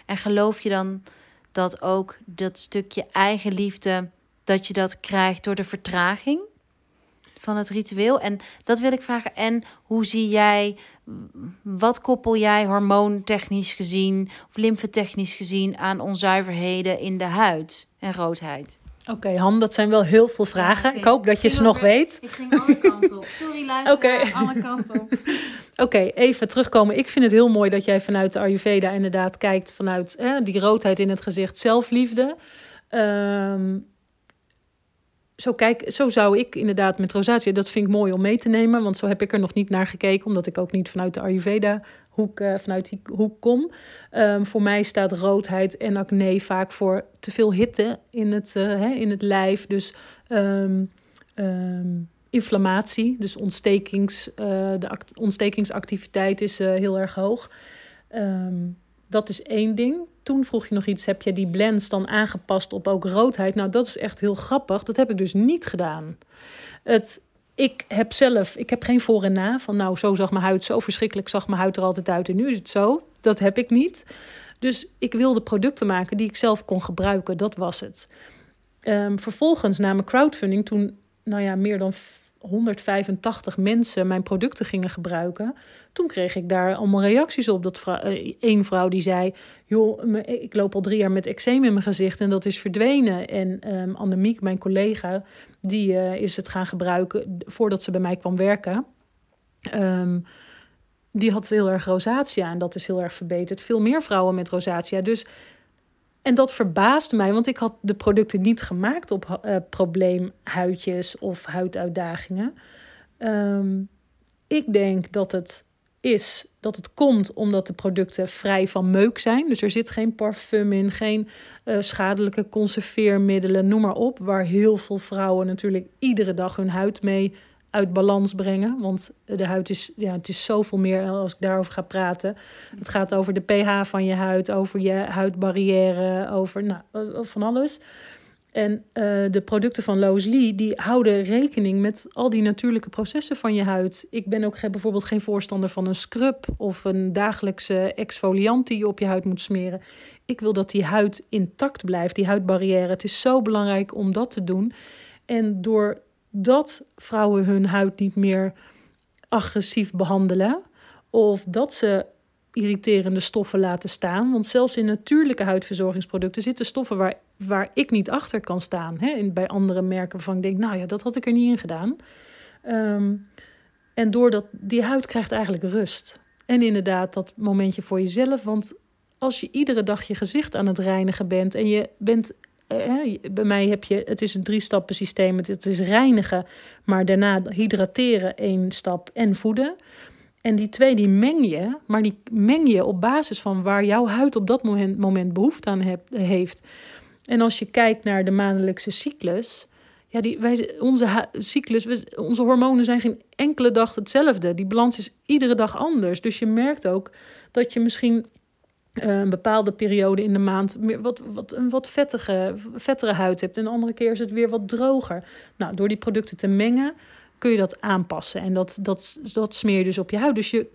En geloof je dan dat ook dat stukje eigenliefde, dat je dat krijgt door de vertraging van het ritueel? En dat wil ik vragen. En hoe zie jij, wat koppel jij hormoontechnisch gezien of lymfetechnisch gezien aan onzuiverheden in de huid en roodheid? Oké, okay, Han, dat zijn wel heel veel vragen. ik, hoop dat je ze nog weet. Ik ging alle kanten op. Sorry, luister. Okay. Alle kanten op. Oké, even terugkomen. Ik vind het heel mooi dat jij vanuit de Ayurveda inderdaad kijkt vanuit die roodheid in het gezicht, zelfliefde. Um, zo, kijk, zo zou ik inderdaad met rosatie, dat vind ik mooi om mee te nemen, want zo heb ik er nog niet naar gekeken, omdat ik ook niet vanuit de Ayurveda hoek, uh, vanuit die hoek kom. Um, voor mij staat roodheid en acne vaak voor te veel hitte in het, uh, hè, in het lijf. Dus um, um, inflammatie, dus ontstekings, uh, de ontstekingsactiviteit is heel erg hoog. dat is één ding toen vroeg je nog iets, heb je die blends dan aangepast op ook roodheid? Nou, dat is echt heel grappig. Dat heb ik dus niet gedaan. Het, ik heb zelf, ik heb geen voor en na van nou, zo zag mijn huid, zo verschrikkelijk zag mijn huid er altijd uit en nu is het zo. Dat heb ik niet. Dus ik wilde producten maken die ik zelf kon gebruiken. Dat was het. Um, vervolgens na mijn crowdfunding, toen nou ja, meer dan 185 mensen mijn producten gingen gebruiken. Toen kreeg ik daar allemaal reacties op. Dat eh, vrouw die zei: Joh, ik loop al drie jaar met eczeem in mijn gezicht en dat is verdwenen. En um, Annemiek, mijn collega, die uh, is het gaan gebruiken voordat ze bij mij kwam werken. Um, die had heel erg rosatia en dat is heel erg verbeterd. Veel meer vrouwen met rosatia. Dus en dat verbaasde mij, want ik had de producten niet gemaakt op uh, probleemhuidjes of huiduitdagingen. Um, ik denk dat het is dat het komt omdat de producten vrij van meuk zijn. Dus er zit geen parfum in, geen uh, schadelijke conserveermiddelen, noem maar op. Waar heel veel vrouwen natuurlijk iedere dag hun huid mee uit balans brengen. Want de huid is, ja, het is zoveel meer als ik daarover ga praten. Het gaat over de pH van je huid, over je huidbarrière, over nou, eh, van alles. En uh, de producten van Loos Lee, die houden rekening met al die natuurlijke processen van je huid. Ik ben ook bijvoorbeeld geen voorstander van een scrub of een dagelijkse exfoliant die je op je huid moet smeren. Ik wil dat die huid intact blijft, die huidbarrière. Het is zo belangrijk om dat te doen. En door dat vrouwen hun huid niet meer agressief behandelen. Of dat ze irriterende stoffen laten staan. Want zelfs in natuurlijke huidverzorgingsproducten zitten stoffen waar, waar ik niet achter kan staan. Hè? bij andere merken waarvan ik denk, nou ja, dat had ik er niet in gedaan. Um, en doordat die huid krijgt eigenlijk rust. En inderdaad, dat momentje voor jezelf. Want als je iedere dag je gezicht aan het reinigen bent en je bent eh, bij mij heb je, het is een drie-stappen systeem. Het is reinigen, maar daarna hydrateren één stap en voeden. En die twee die meng je, maar die meng je op basis van waar jouw huid op dat moment, moment behoefte aan heb, heeft. En als je kijkt naar de maandelijkse cyclus, ja, die, wij, onze cyclus, onze hormonen zijn geen enkele dag hetzelfde. Die balans is iedere dag anders. Dus je merkt ook dat je misschien een bepaalde periode in de maand wat, wat, een wat vettige, vettere huid hebt. En de andere keer is het weer wat droger. Nou, door die producten te mengen kun je dat aanpassen. En dat, dat, dat smeer je dus op je huid. Dus je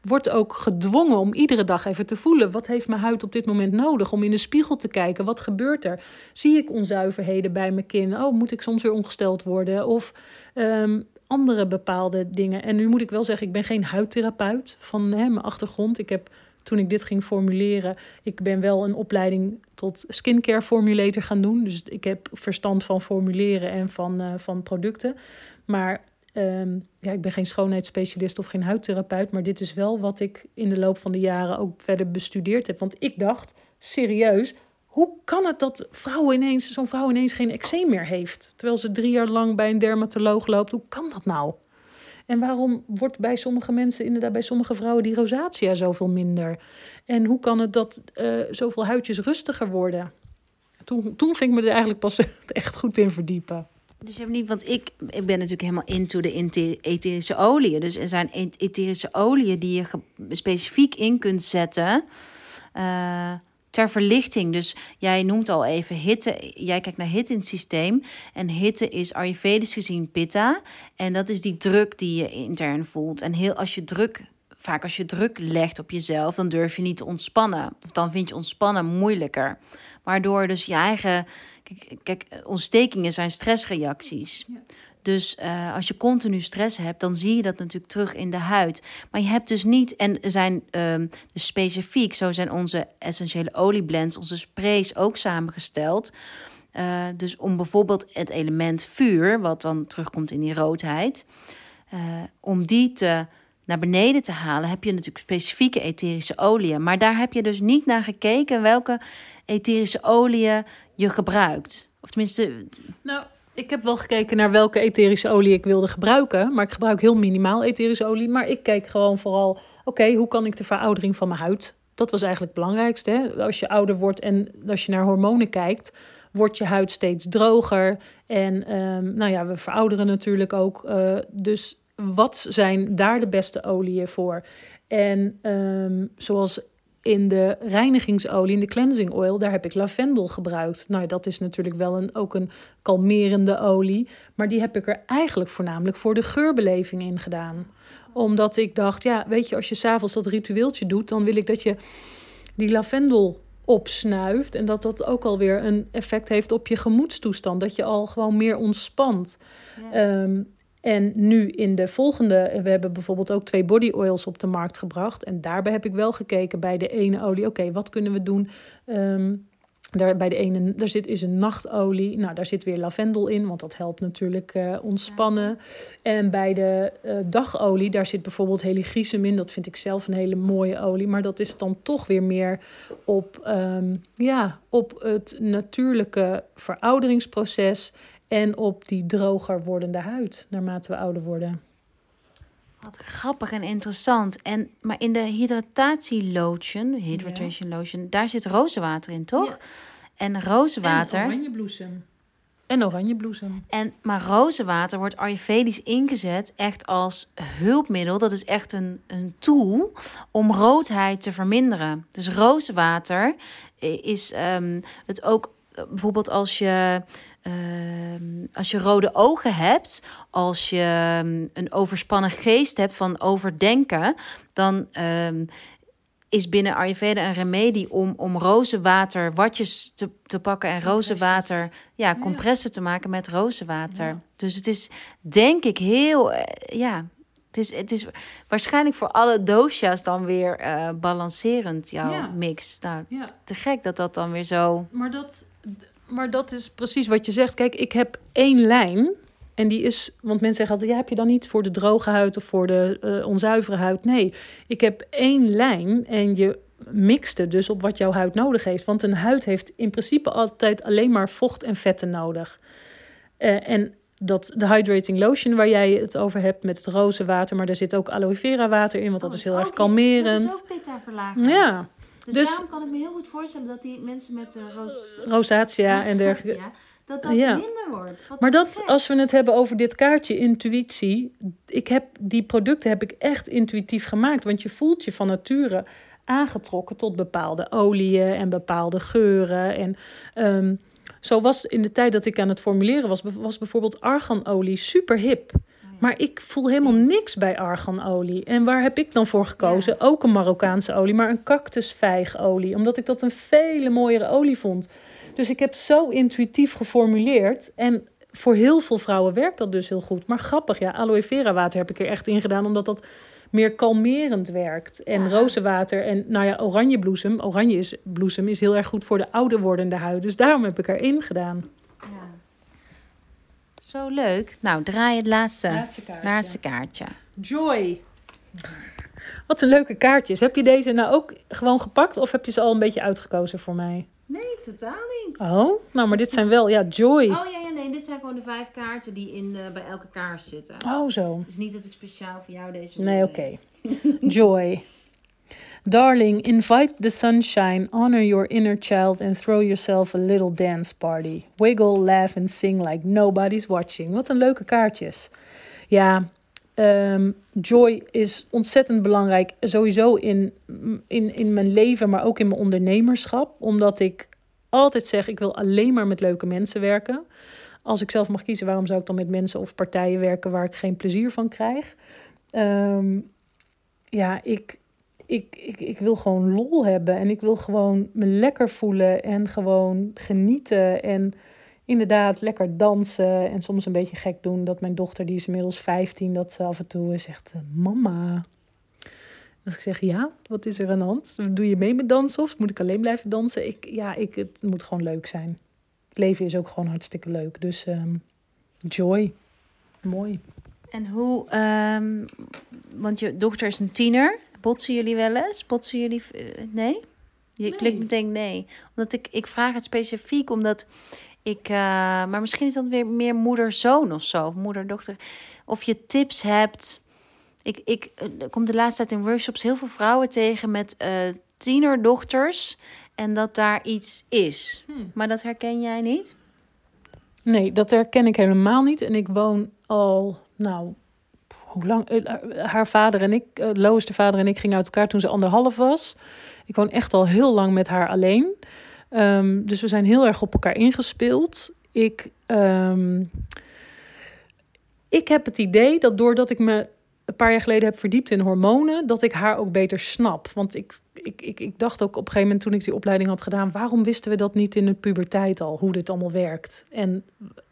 wordt ook gedwongen om iedere dag even te voelen. Wat heeft mijn huid op dit moment nodig? Om in de spiegel te kijken. Wat gebeurt er? Zie ik onzuiverheden bij mijn kin? Oh, moet ik soms weer ongesteld worden? Of um, andere bepaalde dingen. En nu moet ik wel zeggen, ik ben geen huidtherapeut van hè, mijn achtergrond. Ik heb toen ik dit ging formuleren, ik ben wel een opleiding tot skincare formulator gaan doen. Dus ik heb verstand van formuleren en van, uh, van producten. Maar um, ja, ik ben geen schoonheidsspecialist of geen huidtherapeut. Maar dit is wel wat ik in de loop van de jaren ook verder bestudeerd heb. Want ik dacht, serieus, hoe kan het dat vrouwen ineens, zo'n vrouw ineens geen eczeem meer heeft? Terwijl ze drie jaar lang bij een dermatoloog loopt. Hoe kan dat nou? En waarom wordt bij sommige mensen, inderdaad bij sommige vrouwen, die rosatia zoveel minder? En hoe kan het dat uh, zoveel huidjes rustiger worden? Toen, toen ging ik me er eigenlijk pas echt goed in verdiepen. Dus je hebt niet, want ik, ik ben natuurlijk helemaal into de etherische oliën. Dus er zijn etherische oliën die je specifiek in kunt zetten. Uh, ter verlichting. Dus jij noemt al even hitte. Jij kijkt naar hitte in het systeem. En hitte is Ayurvedisch gezien pitta. En dat is die druk die je intern voelt. En heel als je druk. Vaak als je druk legt op jezelf, dan durf je niet te ontspannen. Dan vind je ontspannen moeilijker. Waardoor dus je eigen. Kijk, kijk ontstekingen zijn stressreacties. Ja. Dus uh, als je continu stress hebt, dan zie je dat natuurlijk terug in de huid. Maar je hebt dus niet, en zijn um, dus specifiek, zo zijn onze essentiële olieblends, onze sprays ook samengesteld. Uh, dus om bijvoorbeeld het element vuur, wat dan terugkomt in die roodheid, uh, om die te naar beneden te halen, heb je natuurlijk specifieke etherische oliën. Maar daar heb je dus niet naar gekeken welke etherische oliën je gebruikt. Of tenminste. Nou, ik heb wel gekeken naar welke etherische olie ik wilde gebruiken. Maar ik gebruik heel minimaal etherische olie. Maar ik keek gewoon vooral, oké, hoe kan ik de veroudering van mijn huid? Dat was eigenlijk het belangrijkste. Hè? Als je ouder wordt en als je naar hormonen kijkt, wordt je huid steeds droger. En um, nou ja, we verouderen natuurlijk ook. Uh, dus wat zijn daar de beste oliën voor? En um, zoals in de reinigingsolie, in de cleansing oil, daar heb ik lavendel gebruikt. Nou, dat is natuurlijk wel een, ook een kalmerende olie. Maar die heb ik er eigenlijk voornamelijk voor de geurbeleving in gedaan. Omdat ik dacht, ja, weet je, als je s'avonds dat ritueeltje doet, dan wil ik dat je die lavendel opsnuift. En dat dat ook alweer een effect heeft op je gemoedstoestand. Dat je al gewoon meer ontspant. Ja. Um, en nu in de volgende, we hebben bijvoorbeeld ook twee body oils op de markt gebracht. En daarbij heb ik wel gekeken bij de ene olie. Oké, wat kunnen we doen? Um, daar, bij de ene, daar zit is een nachtolie. Nou, daar zit weer lavendel in, want dat helpt natuurlijk uh, ontspannen. En bij de uh, dagolie, daar zit bijvoorbeeld heligrisum in. Dat vind ik zelf een hele mooie olie. Maar dat is dan toch weer meer op, um, ja, op het natuurlijke verouderingsproces en op die droger wordende huid naarmate we ouder worden. Wat grappig en interessant. En, maar in de hydratatielotion, hydration lotion, daar zit rozenwater in, toch? Ja. En rozenwater... En oranjebloesem. En oranjebloesem. En, maar rozenwater wordt ayurvedisch ingezet echt als hulpmiddel. Dat is echt een, een tool om roodheid te verminderen. Dus rozenwater is um, het ook bijvoorbeeld als je Uh, als je rode ogen hebt, als je ehm, een overspannen geest hebt van overdenken, dan uh, is binnen Ayurveda een remedie om, om rozenwater watjes te, te pakken en rozenwater, ja, compressen te maken met rozenwater. Ja. Dus het is denk ik heel, uh, ja, het is, het is waarschijnlijk voor alle dosha's dan weer uh, balancerend, jouw ja. mix. Nou, ja. te gek dat dat dan weer zo... Maar dat, maar dat is precies wat je zegt. Kijk, ik heb één lijn. En die is, want mensen zeggen altijd: ja, heb je dan niet voor de droge huid of voor de uh, onzuivere huid? Nee, ik heb één lijn. En je mixte dus op wat jouw huid nodig heeft. Want een huid heeft in principe altijd alleen maar vocht en vetten nodig. Uh, en dat de hydrating lotion waar jij het over hebt met het roze water, maar daar zit ook aloe vera water in, want dat Oh, is heel erg kalmerend. Dat is ook pitta verlagend. Ja, Dus, Dus- daarom kan ik me heel goed voorstellen dat die mensen met de roos... rosacea en dergelijke. Dat dat Ja. minder wordt. Wat Maar dat, gek. als we het hebben over dit kaartje, intuïtie. Ik heb die producten heb ik echt intuïtief gemaakt. Want je voelt je van nature aangetrokken tot bepaalde oliën en bepaalde geuren. En ehm, zo was in de tijd dat ik aan het formuleren was, was bijvoorbeeld arganolie super hip. Maar ik voel helemaal niks bij arganolie. En waar heb ik dan voor gekozen? Ook een Marokkaanse olie, maar een cactusvijgolie. Omdat ik dat een vele mooiere olie vond. Dus ik heb zo intuïtief geformuleerd. En voor heel veel vrouwen werkt dat dus heel goed. Maar grappig, ja, aloe vera water heb ik er echt in gedaan, omdat dat meer kalmerend werkt. En Ja. rozenwater en nou ja, oranjebloesem. Oranje is, bloesem is heel erg goed voor de ouder wordende huid. Dus daarom heb ik erin gedaan. Zo leuk. Nou, draai het laatste, Laatste kaartje. laatste kaartje. Joy. Wat een leuke kaartjes. Heb je deze nou ook gewoon gepakt of heb je ze al een beetje uitgekozen voor mij? Nee, totaal niet. Oh, nou, maar dit zijn wel, ja, Joy. Oh ja, ja, nee, dit zijn gewoon de vijf kaarten die in, eh, bij elke kaars zitten. Oh, zo. Dus niet dat ik speciaal voor jou deze... Nee, oké. Joy. Darling, invite the sunshine, honor your inner child and throw yourself a little dance party. Wiggle, laugh and sing like nobody's watching. Wat een leuke kaartjes. Ja, ehm, joy is ontzettend belangrijk. Sowieso in, in, in mijn leven, maar ook in mijn ondernemerschap. Omdat ik altijd zeg, ik wil alleen maar met leuke mensen werken. Als ik zelf mag kiezen, waarom zou ik dan met mensen of partijen werken waar ik geen plezier van krijg? Ehm, ja, ik, ik, ik, ik wil gewoon lol hebben en ik wil gewoon me lekker voelen en gewoon genieten en inderdaad lekker dansen en soms een beetje gek doen. Dat mijn dochter, die is inmiddels 15, dat ze af en toe zegt, eh, mama. Als ik zeg, ja, wat is er aan de hand? Doe je mee met dansen of moet ik alleen blijven dansen? Ik, ja, ik, het moet gewoon leuk zijn. Het leven is ook gewoon hartstikke leuk. Dus ehm, joy. Mooi. En hoe... ehm, want je dochter is een tiener. Botsen jullie wel eens? Botsen jullie... eh, nee? Je Nee. klikt meteen nee. Omdat ik, ik vraag het specifiek omdat ik... eh, maar misschien is dat weer meer moeder-zoon of zo. Moeder-dochter. Of je tips hebt... Ik, ik eh, kom de laatste tijd in workshops heel veel vrouwen tegen met eh tienerdochters. En dat daar iets is. Hmm. Maar dat herken jij niet? Nee, dat herken ik helemaal niet. En ik woon al, nou, hoe lang? Eh, Haar vader en ik, eh, Lois, de vader en ik, gingen uit elkaar toen ze anderhalf was. Ik woon echt al heel lang met haar alleen. Ehm, dus we zijn heel erg op elkaar ingespeeld. Ik, ehm, ik heb het idee dat doordat ik me een paar jaar geleden heb verdiept in hormonen, dat ik haar ook beter snap. Want ik, ik, ik, ik dacht ook op een gegeven moment toen ik die opleiding had gedaan, waarom wisten we dat niet in de puberteit al, hoe dit allemaal werkt? En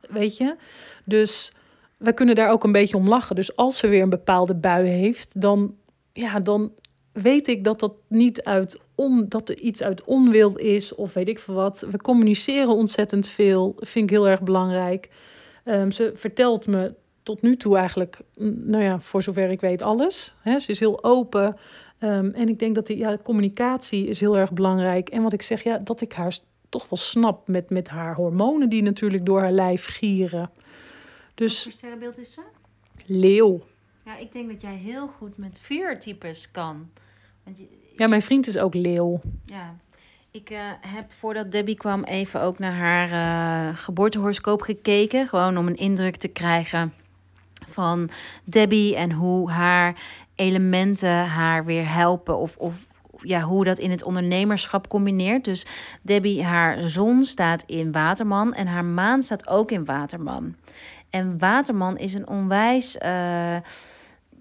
weet je, dus wij kunnen daar ook een beetje om lachen. Dus als ze weer een bepaalde bui heeft, dan, ja, dan weet ik dat dat niet uit on, dat er iets uit onwil is of weet ik veel wat. We communiceren ontzettend veel, vind ik heel erg belangrijk. Ehm, ze vertelt me tot nu toe eigenlijk, nou ja, voor zover ik weet, alles. Ze is heel open. Ehm, en ik denk dat die ja, communicatie is heel erg belangrijk. En wat ik zeg, ja, dat ik haar toch wel snap met, met haar hormonen die natuurlijk door haar lijf gieren. Wat Dus voor sterrenbeeld is ze? leeuw. Ja, ik denk dat jij heel goed met vuurtypes kan. Want je, Ja, mijn vriend is ook leeuw. ja, ik eh, heb voordat Debbie kwam even ook naar haar eh, geboortehoroscoop gekeken. Gewoon om een indruk te krijgen van Debbie en hoe haar elementen haar weer helpen. Of, of ja, hoe dat in het ondernemerschap combineert. Dus Debbie, haar zon staat in Waterman en haar maan staat ook in Waterman. En Waterman is een onwijs. eh,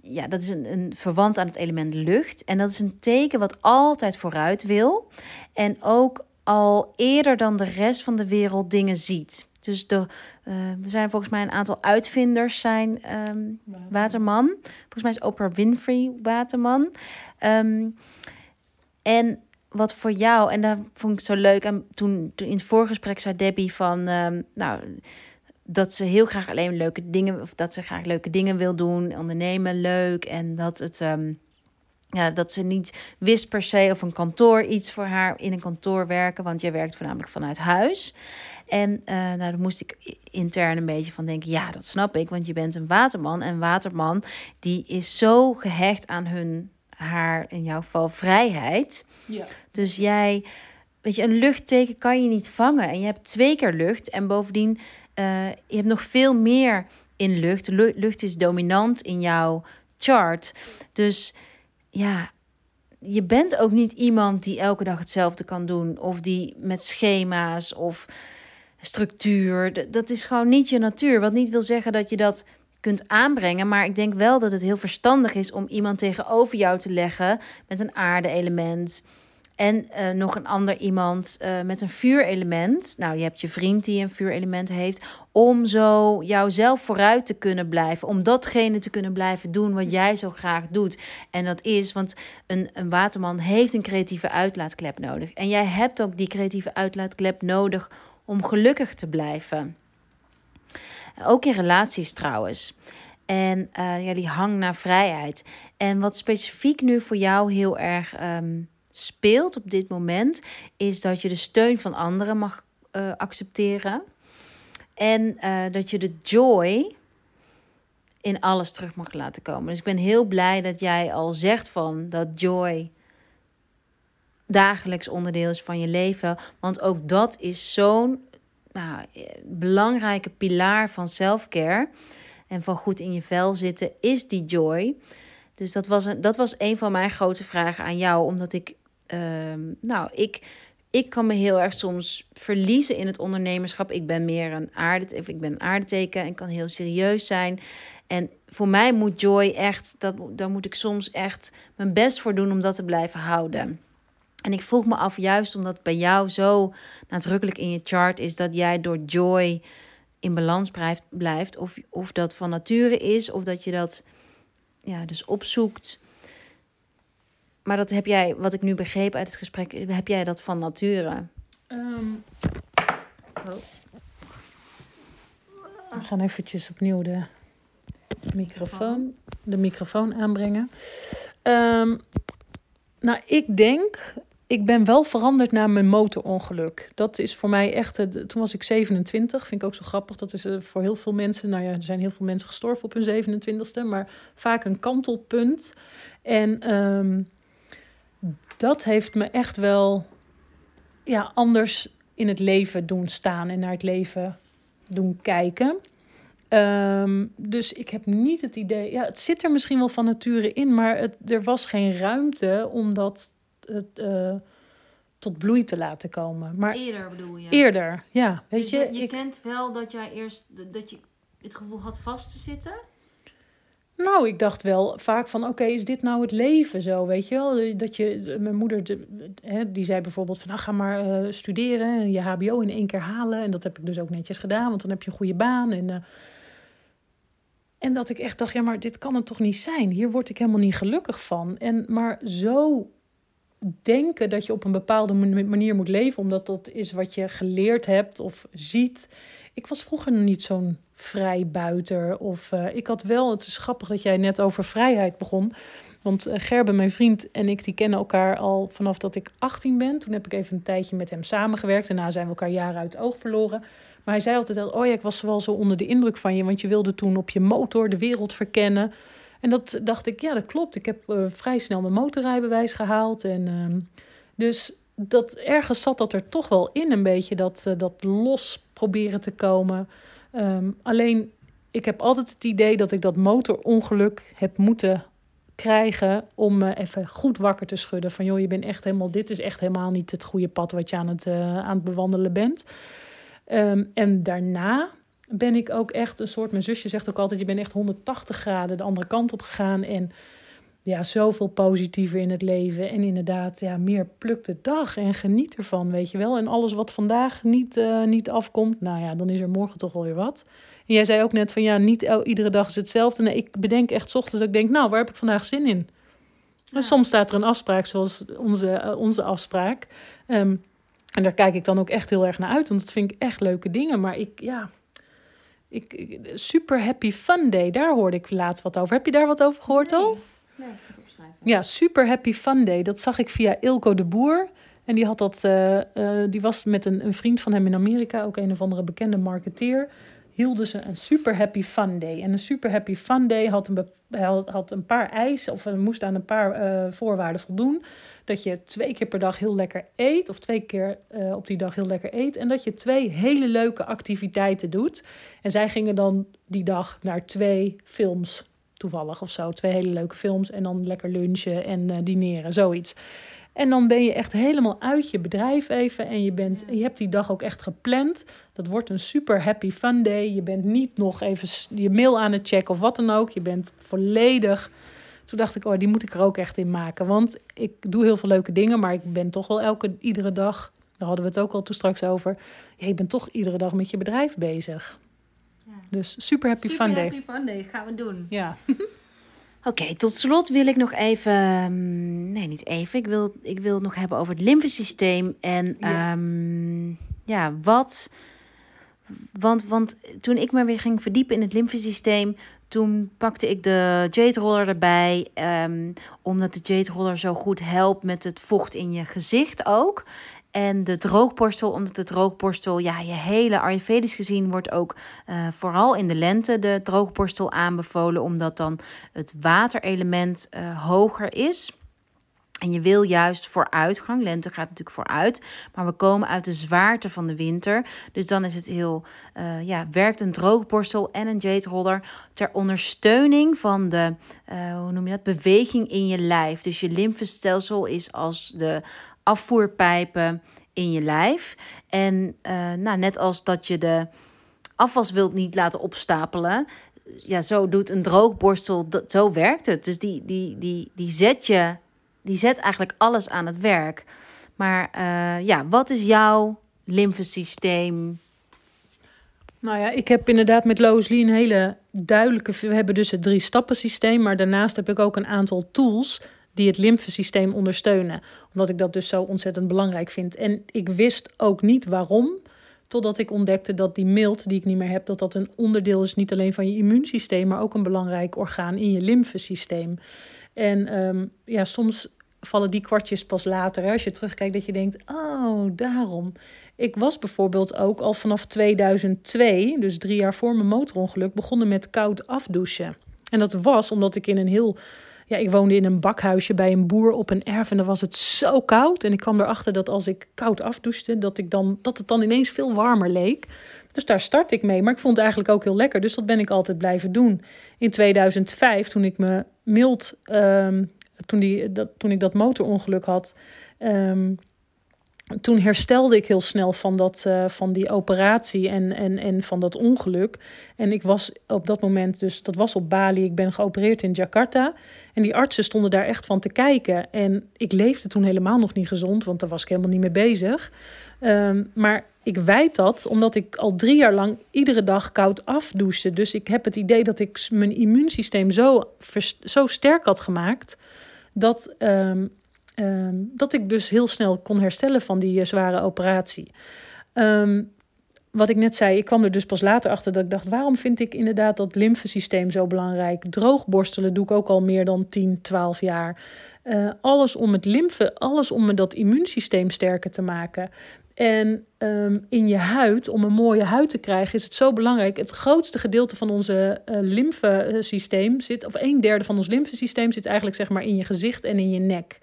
ja, dat is een, een verwant aan het element lucht. En dat is een teken wat altijd vooruit wil. En ook al eerder dan de rest van de wereld dingen ziet. Dus de, eh, er zijn volgens mij een aantal uitvinders zijn ehm, Waterman. Volgens mij is Oprah Winfrey Waterman. Ehm, en wat voor jou, en dat vond ik zo leuk. En toen, toen in het voorgesprek zei Debbie van, ehm, nou, dat ze heel graag alleen leuke dingen, of dat ze graag leuke dingen wil doen, ondernemen leuk. En dat het, ehm, ja, dat ze niet wist per se of een kantoor iets voor haar in een kantoor werken, want jij werkt voornamelijk vanuit huis. En uh, nou, daar moest ik intern een beetje van denken, ja, dat snap ik, want je bent een waterman. En waterman, die is zo gehecht aan hun, haar, in jouw geval, vrijheid. Ja. Dus jij, weet je, een luchtteken kan je niet vangen. En je hebt twee keer lucht. En bovendien, uh, je hebt nog veel meer in lucht. Lucht is dominant in jouw chart. Dus ja, je bent ook niet iemand die elke dag hetzelfde kan doen. Of die met schema's of structuur. Dat is gewoon niet je natuur. Wat niet wil zeggen dat je dat kunt aanbrengen. Maar ik denk wel dat het heel verstandig is om iemand tegenover jou te leggen met een aarde-element en uh, nog een ander iemand uh, met een vuurelement. Nou, je hebt je vriend die een vuurelement heeft. Om zo jouzelf vooruit te kunnen blijven. Om datgene te kunnen blijven doen wat jij zo graag doet. En dat is, want een, een waterman heeft een creatieve uitlaatklep nodig. En jij hebt ook die creatieve uitlaatklep nodig om gelukkig te blijven. Ook in relaties trouwens. En uh, ja, die hang naar vrijheid. En wat specifiek nu voor jou heel erg. Um, speelt op dit moment, is dat je de steun van anderen mag uh, accepteren. En uh, dat je de joy in alles terug mag laten komen. Dus ik ben heel blij dat jij al zegt van dat joy dagelijks onderdeel is van je leven. Want ook dat is zo'n nou, belangrijke pilaar van selfcare en van goed in je vel zitten, is die joy. Dus dat was, een, dat was een van mijn grote vragen aan jou, omdat ik Ehm, nou, ik, ik kan me heel erg soms verliezen in het ondernemerschap. Ik ben meer een aarde, ik ben een aardeteken en kan heel serieus zijn. En voor mij moet joy echt, dat, daar moet ik soms echt mijn best voor doen om dat te blijven houden. En ik vroeg me af, juist omdat bij jou zo nadrukkelijk in je chart is dat jij door joy in balans blijft, blijft of, of dat van nature is, of dat je dat ja, dus opzoekt. Maar dat heb jij, wat ik nu begreep uit het gesprek, heb jij dat van nature? Um, oh. We gaan eventjes opnieuw de microfoon, de microfoon aanbrengen. Um, nou, ik denk, ik ben wel veranderd na mijn motorongeluk. Dat is voor mij echt, toen was ik 27, vind ik ook zo grappig. Dat is eh, voor heel veel mensen, nou ja, er zijn heel veel mensen gestorven op hun 27ste, maar vaak een kantelpunt. En um, dat heeft me echt wel ja, anders in het leven doen staan en naar het leven doen kijken. Um, dus ik heb niet het idee, ja, het zit er misschien wel van nature in, maar het, er was geen ruimte om dat het, uh, tot bloei te laten komen. Maar eerder bedoel je? Eerder, ja. Weet dus je, je, je ik, kent wel dat jij eerst dat je het gevoel had vast te zitten. Nou, ik dacht wel vaak van, oké, is dit nou het leven zo, weet je wel? Dat je, mijn moeder, de, hè, die zei bijvoorbeeld van, nou, ga maar uh, studeren en je hbo in één keer halen. En dat heb ik dus ook netjes gedaan, want dan heb je een goede baan. En, en dat ik echt dacht, ja, maar dit kan het toch niet zijn? Hier word ik helemaal niet gelukkig van. En maar zo denken dat je op een bepaalde manier moet leven, omdat dat is wat je geleerd hebt of ziet. Ik was vroeger niet zo'n vrijbuiter. Of uh, ik had wel, het is grappig dat jij net over vrijheid begon. Want uh, Gerbe, mijn vriend en ik, die kennen elkaar al vanaf dat ik 18 ben. Toen heb ik even een tijdje met hem samengewerkt. Daarna zijn we elkaar jaren uit het oog verloren. Maar hij zei altijd: Oh ja, ik was wel zo onder de indruk van je. Want je wilde toen op je motor de wereld verkennen. En dat dacht ik, ja, dat klopt. Ik heb uh, vrij snel mijn motorrijbewijs gehaald. En uh, dus dat ergens zat dat er toch wel in, een beetje dat, dat los proberen te komen. Um, alleen, ik heb altijd het idee dat ik dat motorongeluk heb moeten krijgen om me even goed wakker te schudden. Van joh, je bent echt helemaal, dit is echt helemaal niet het goede pad wat je aan het, uh, aan het bewandelen bent. Um, en daarna ben ik ook echt een soort, mijn zusje zegt ook altijd, je bent echt 180 graden de andere kant op gegaan. En ja, zoveel positiever in het leven. En inderdaad, ja, meer pluk de dag en geniet ervan, weet je wel. En alles wat vandaag niet, uh, niet afkomt, nou ja, dan is er morgen toch wel weer wat. En jij zei ook net van, ja, niet iedere dag is hetzelfde. Nee, ik bedenk echt ochtends dat ik denk, nou, waar heb ik vandaag zin in? Ja. En soms staat er een afspraak, zoals onze, uh, onze afspraak. Um, en daar kijk ik dan ook echt heel erg naar uit, want dat vind ik echt leuke dingen. Maar ik, ja, ik, super happy fun day, daar hoorde ik laatst wat over. Heb je daar wat over gehoord nee. al? Opschrijven. Ja, Super Happy Fun Day. Dat zag ik via Ilko de Boer. En die, had dat, uh, uh, die was met een, een vriend van hem in Amerika, ook een of andere bekende marketeer. Hielden ze een Super Happy Fun Day. En een Super Happy Fun Day had een, had een paar eisen, of moest aan een paar voorwaarden voldoen. Dat je twee keer per dag heel lekker eet, of twee keer op die dag heel lekker eet. En dat je twee hele leuke activiteiten doet. En zij gingen dan die dag naar twee films toevallig of zo. Twee hele leuke films en dan lekker lunchen en uh, dineren, zoiets. En dan ben je echt helemaal uit je bedrijf even. En je, bent, je hebt die dag ook echt gepland. Dat wordt een super happy fun day. Je bent niet nog even je mail aan het checken of wat dan ook. Je bent volledig. Toen dacht ik, oh, die moet ik er ook echt in maken. Want ik doe heel veel leuke dingen, maar ik ben toch wel elke, iedere dag. Daar hadden we het ook al toen straks over. Ja, je bent toch iedere dag met je bedrijf bezig. Ja. Dus super happy super fun day. Super happy fun day, gaan we doen. Ja. Oké, tot slot wil ik nog even. Mm, nee, niet even. Ik wil, ik wil het nog hebben over het lymfesysteem. En ja, um, ja wat. Want, want toen ik me weer ging verdiepen in het lymfesysteem. Toen pakte ik de jade roller erbij. Um, omdat de jade roller zo goed helpt met het vocht in je gezicht ook. En de droogborstel, omdat de droogborstel, ja, je hele Ayurvedisch gezien wordt ook uh, vooral in de lente de droogborstel aanbevolen, omdat dan het waterelement uh, hoger is. En je wil juist vooruitgang. Lente gaat natuurlijk vooruit. Maar we komen uit de zwaarte van de winter. Dus dan is het heel. Uh, ja, werkt een droogborstel en een jade roller. ter ondersteuning van de. Hoe noem je dat? Beweging in je lijf. Dus je lymfestelsel is als de afvoerpijpen in je lijf. En uh, nou, net als dat je de afwas wilt niet laten opstapelen. Ja, zo doet een droogborstel, dat, zo werkt het. Dus die, die, die, die zet je, die zet eigenlijk alles aan het werk. Maar uh, ja, wat is jouw lymfesysteem? Nou ja, ik heb inderdaad met Lois Lee een hele duidelijke. We hebben dus het drie stappen systeem, maar daarnaast heb ik ook een aantal tools die het lymfesysteem ondersteunen. Omdat ik dat dus zo ontzettend belangrijk vind. En ik wist ook niet waarom, totdat ik ontdekte dat die mild die ik niet meer heb, dat dat een onderdeel is niet alleen van je immuunsysteem, maar ook een belangrijk orgaan in je lymfesysteem. En um, ja, soms vallen die kwartjes pas later. Hè, als je terugkijkt, dat je denkt: oh, daarom. Ik was bijvoorbeeld ook al vanaf 2002, dus drie jaar voor mijn motorongeluk, begonnen met koud afdouchen. En dat was omdat ik in een heel ja, ik woonde in een bakhuisje bij een boer op een erf en dan was het zo koud. En ik kwam erachter dat als ik koud afdouchte, dat, ik dan, dat het dan ineens veel warmer leek. Dus daar start ik mee. Maar ik vond het eigenlijk ook heel lekker. Dus dat ben ik altijd blijven doen. In 2005, toen ik me mild, um, toen, die, dat, toen ik dat motorongeluk had, um, toen herstelde ik heel snel van, dat, uh, van die operatie en, en, en van dat ongeluk. En ik was op dat moment, dus dat was op Bali, ik ben geopereerd in Jakarta. En die artsen stonden daar echt van te kijken. En ik leefde toen helemaal nog niet gezond, want daar was ik helemaal niet mee bezig. Um, maar ik wijd dat omdat ik al drie jaar lang iedere dag koud afdouchte. Dus ik heb het idee dat ik mijn immuunsysteem zo, zo sterk had gemaakt. Dat, um, Um, dat ik dus heel snel kon herstellen van die uh, zware operatie. Um, wat ik net zei, ik kwam er dus pas later achter dat ik dacht: waarom vind ik inderdaad dat lymfesysteem zo belangrijk? Droogborstelen doe ik ook al meer dan 10, 12 jaar. Uh, alles om het lymfe, alles om dat immuunsysteem sterker te maken. En um, in je huid, om een mooie huid te krijgen, is het zo belangrijk. Het grootste gedeelte van onze uh, lymfesysteem zit, of een derde van ons lymfesysteem zit eigenlijk zeg maar in je gezicht en in je nek.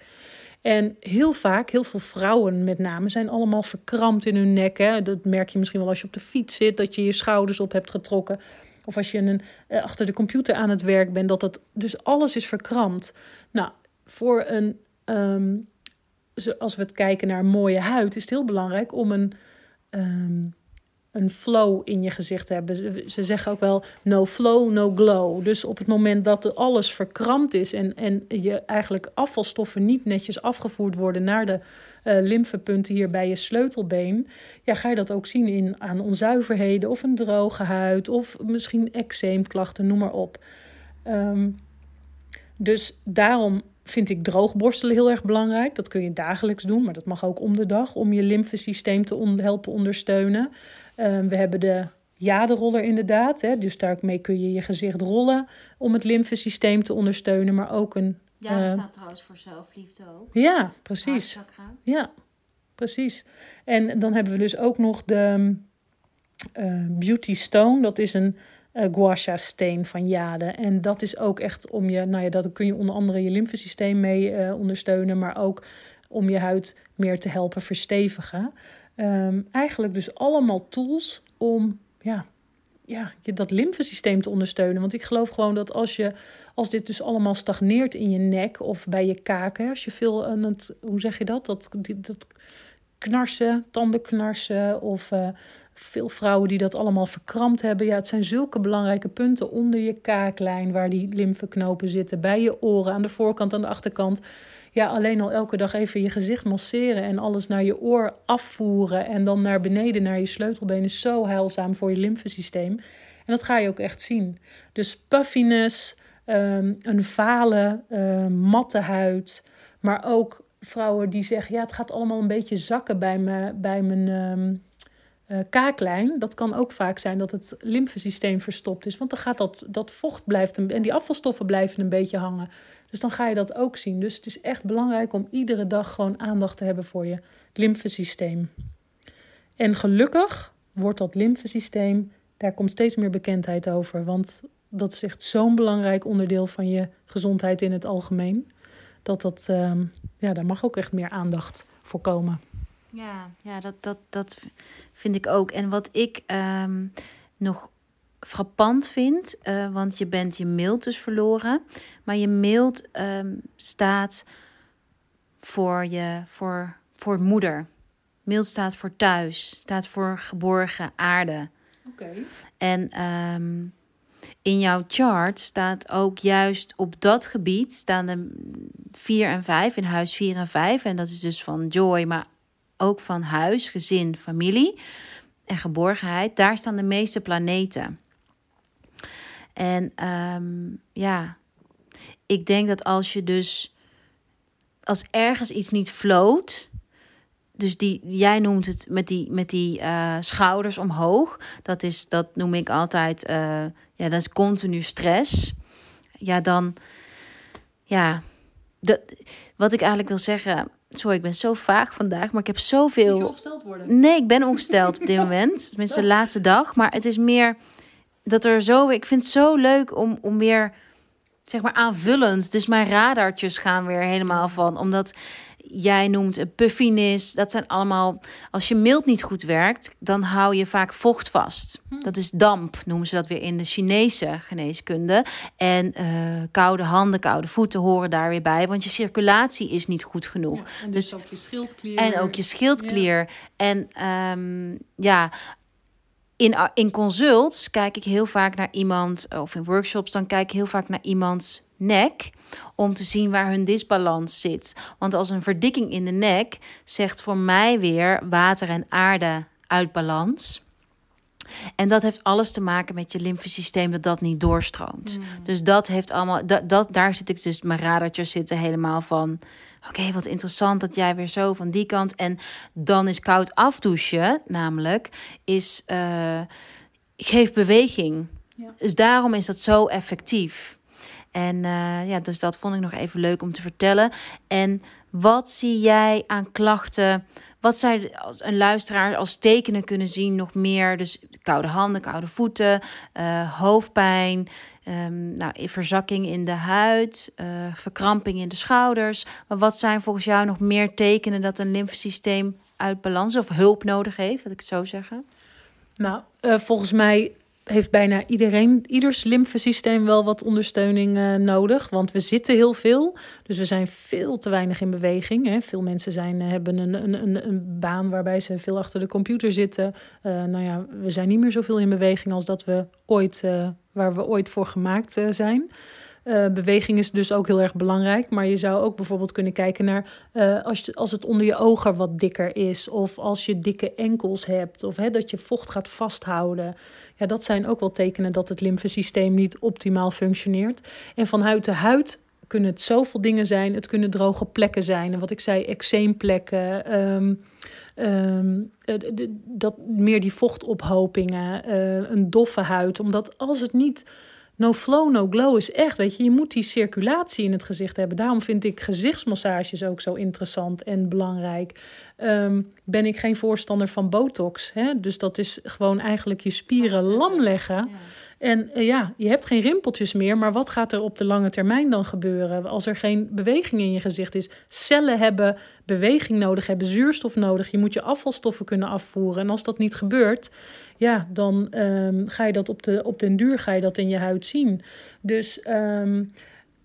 En heel vaak, heel veel vrouwen met name, zijn allemaal verkrampt in hun nek. Dat merk je misschien wel als je op de fiets zit, dat je je schouders op hebt getrokken. Of als je een, uh, achter de computer aan het werk bent, dat het. Dus alles is verkrampt. Nou, voor een. Um, als we het kijken naar mooie huid, is het heel belangrijk om een. Um, een flow in je gezicht hebben. Ze zeggen ook wel no flow, no glow. Dus op het moment dat alles verkrampt is en, en je eigenlijk afvalstoffen niet netjes afgevoerd worden naar de uh, lymfepunten hier bij je sleutelbeen, ja, ga je dat ook zien in, aan onzuiverheden of een droge huid of misschien eczeemklachten, noem maar op. Um, dus daarom vind ik droogborstelen heel erg belangrijk. Dat kun je dagelijks doen, maar dat mag ook om de dag om je lymfesysteem te helpen ondersteunen. Um, we hebben de jaderoller inderdaad. Hè, dus daarmee kun je je gezicht rollen om het lymfesysteem te ondersteunen. Maar ook een Ja, dat Eh, staat trouwens voor zelfliefde ook. Ja, precies. Ja, precies. En dan hebben we dus ook nog de eh, Beauty Stone. Dat is een eh guasha steen van jade. En dat is ook echt om je, nou ja, dat kun je onder andere je lymfesysteem mee eh, ondersteunen, maar ook om je huid meer te helpen verstevigen. Ehm, eigenlijk dus allemaal tools om ja, ja, je dat lymfesysteem te ondersteunen. Want ik geloof gewoon dat als, je, als dit dus allemaal stagneert in je nek of bij je kaken, als je veel aan het, hoe zeg je dat? Dat, die- dat knarsen, tandenknarsen of eh, veel vrouwen die dat allemaal verkrampt hebben. Ja, het zijn zulke belangrijke punten onder je kaaklijn waar die lymfeknopen zitten, bij je oren, aan de voorkant, aan de achterkant. Ja, alleen al elke dag even je gezicht masseren en alles naar je oor afvoeren en dan naar beneden naar je sleutelbeen is zo heilzaam voor je lymfesysteem. En dat ga je ook echt zien. Dus puffiness, ehm, een vale, eh, matte huid, maar ook vrouwen die zeggen: ja, het gaat allemaal een beetje zakken bij, me, bij mijn ehm, eh, kaaklijn. Dat kan ook vaak zijn dat het lymfesysteem verstopt is, want dan gaat dat, dat vocht blijft en die afvalstoffen blijven een beetje hangen. Dus dan ga je dat ook zien. Dus het is echt belangrijk om iedere dag gewoon aandacht te hebben voor je lymfesysteem. En gelukkig wordt dat lymfesysteem, daar komt steeds meer bekendheid over. Want dat is echt zo'n belangrijk onderdeel van je gezondheid in het algemeen. Dat dat, ehm, ja, daar mag ook echt meer aandacht voor komen. Ja, ja dat, dat, dat vind ik ook. En wat ik ehm, nog frappant vind, eh, want je bent je mild dus verloren, maar je mild ehm, staat voor je voor, voor moeder. Mild staat voor thuis, staat voor geborgen aarde. Oké. En in jouw chart staat ook juist op dat gebied staan de 4 en 5 in huis 4 en 5. En dat is dus van joy, maar ook van huis, gezin, familie en geborgenheid. Daar staan de meeste planeten. En ehm, ja, ik denk dat als je dus, als ergens iets niet floot, dus die, jij noemt het met die, met die eh, schouders omhoog. Dat, is, dat noem ik altijd, eh, ja, dat is continu stress. Ja, dan, ja, dat, wat ik eigenlijk wil zeggen. Sorry, ik ben zo vaag vandaag, maar ik heb zoveel. ongesteld worden? Nee, ik ben ongesteld op dit moment. Tenminste, de laatste dag. Maar het is meer dat er zo... Ik vind het zo leuk om, om weer, zeg maar, aanvullend. Dus mijn radartjes gaan weer helemaal van. Omdat jij noemt puffiness. Dat zijn allemaal... Als je mild niet goed werkt, dan hou je vaak vocht vast. Dat is damp, noemen ze dat weer in de Chinese geneeskunde. En eh, koude handen, koude voeten horen daar weer bij. Want je circulatie is niet goed genoeg. Ja, en Dus- dus ook je schildklier. En ook je schildklier. En ehm, ja, in, in consults kijk ik heel vaak naar iemand, of in workshops, dan kijk ik heel vaak naar iemands nek. Om te zien waar hun disbalans zit. Want als een verdikking in de nek zegt voor mij weer water en aarde uit balans. En dat heeft alles te maken met je lymfesysteem dat dat niet doorstroomt. Dus dat heeft allemaal, dat, dat, daar zit ik dus, mijn radertjes zitten helemaal van. Oké, wat interessant dat jij weer zo van die kant. En dan is koud afdouchen, namelijk, is eh geef beweging. Ja. Dus daarom is dat zo effectief. En eh, ja, dus dat vond ik nog even leuk om te vertellen. En wat zie jij aan klachten? Wat zou als een luisteraar als tekenen kunnen zien nog meer? Dus koude handen, koude voeten, eh, hoofdpijn, ehm, nou, verzakking in de huid, eh, verkramping in de schouders. Maar wat zijn volgens jou nog meer tekenen dat een lymfesysteem uit balans of hulp nodig heeft? Dat ik het zo zeggen. Nou, volgens mij heeft bijna iedereen, ieders lymfesysteem wel wat ondersteuning eh, nodig. Want we zitten heel veel, dus we zijn veel te weinig in beweging. Hè. Veel mensen zijn, eh, hebben een, een, een, een baan waarbij ze veel achter de computer zitten. Eh, nou ja, we zijn niet meer zoveel in beweging als dat we ooit, waar we ooit voor gemaakt zijn. Eh, beweging is dus ook heel erg belangrijk. Maar je zou ook bijvoorbeeld kunnen kijken naar eh, als, je, als het onder je ogen wat dikker is. Of als je dikke enkels hebt. Of hè, dat je vocht gaat vasthouden. Ja, dat zijn ook wel tekenen dat het lymfesysteem niet optimaal functioneert. En van huid te huid kunnen het zoveel dingen zijn. Het kunnen droge plekken zijn. En wat ik zei, eczeemplekken. ehm, ehm, eh, dat, meer die vochtophopingen. een doffe huid. Omdat als het niet no flow, no glow is echt, weet je, je moet die circulatie in het gezicht hebben. Daarom vind ik gezichtsmassages ook zo interessant en belangrijk. Ehm, ben ik geen voorstander van botox. Hè? Dus dat is gewoon eigenlijk je spieren lam leggen. En eh, ja, je hebt geen rimpeltjes meer, maar wat gaat er op de lange termijn dan gebeuren als er geen beweging in je gezicht is? Cellen hebben beweging nodig, hebben zuurstof nodig. Je moet je afvalstoffen kunnen afvoeren. En als dat niet gebeurt, ja, dan ehm, ga je dat op, de, op den duur ga je dat in je huid zien. Dus ehm,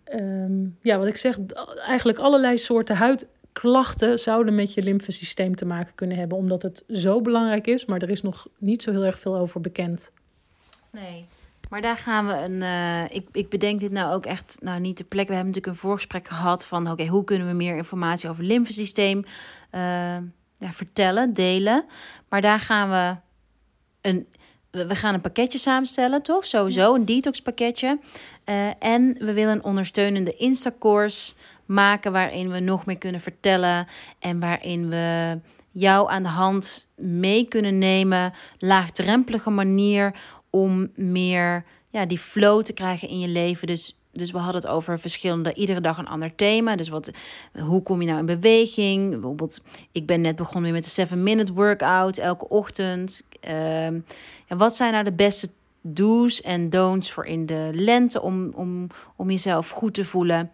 ehm, ja, wat ik zeg, eigenlijk allerlei soorten huidklachten zouden met je lymfesysteem te maken kunnen hebben, omdat het zo belangrijk is, maar er is nog niet zo heel erg veel over bekend. Nee. Maar daar gaan we een. Uh, ik, ik bedenk dit nou ook echt. Nou, niet de plek. We hebben natuurlijk een voorgesprek gehad van. Oké, hoe kunnen we meer informatie over het lymfesysteem uh, ja, vertellen, delen. Maar daar gaan we een. We gaan een pakketje samenstellen, toch? Sowieso, een detox pakketje. Uh, en we willen een ondersteunende Insta-course maken waarin we nog meer kunnen vertellen en waarin we jou aan de hand mee kunnen nemen, laagdrempelige manier om meer ja, die flow te krijgen in je leven. Dus, dus we hadden het over verschillende, iedere dag een ander thema. Dus wat, hoe kom je nou in beweging? Bijvoorbeeld, ik ben net begonnen met de 7-minute workout elke ochtend. Uh, ja, wat zijn nou de beste do's en don'ts voor in de lente om, om, om jezelf goed te voelen?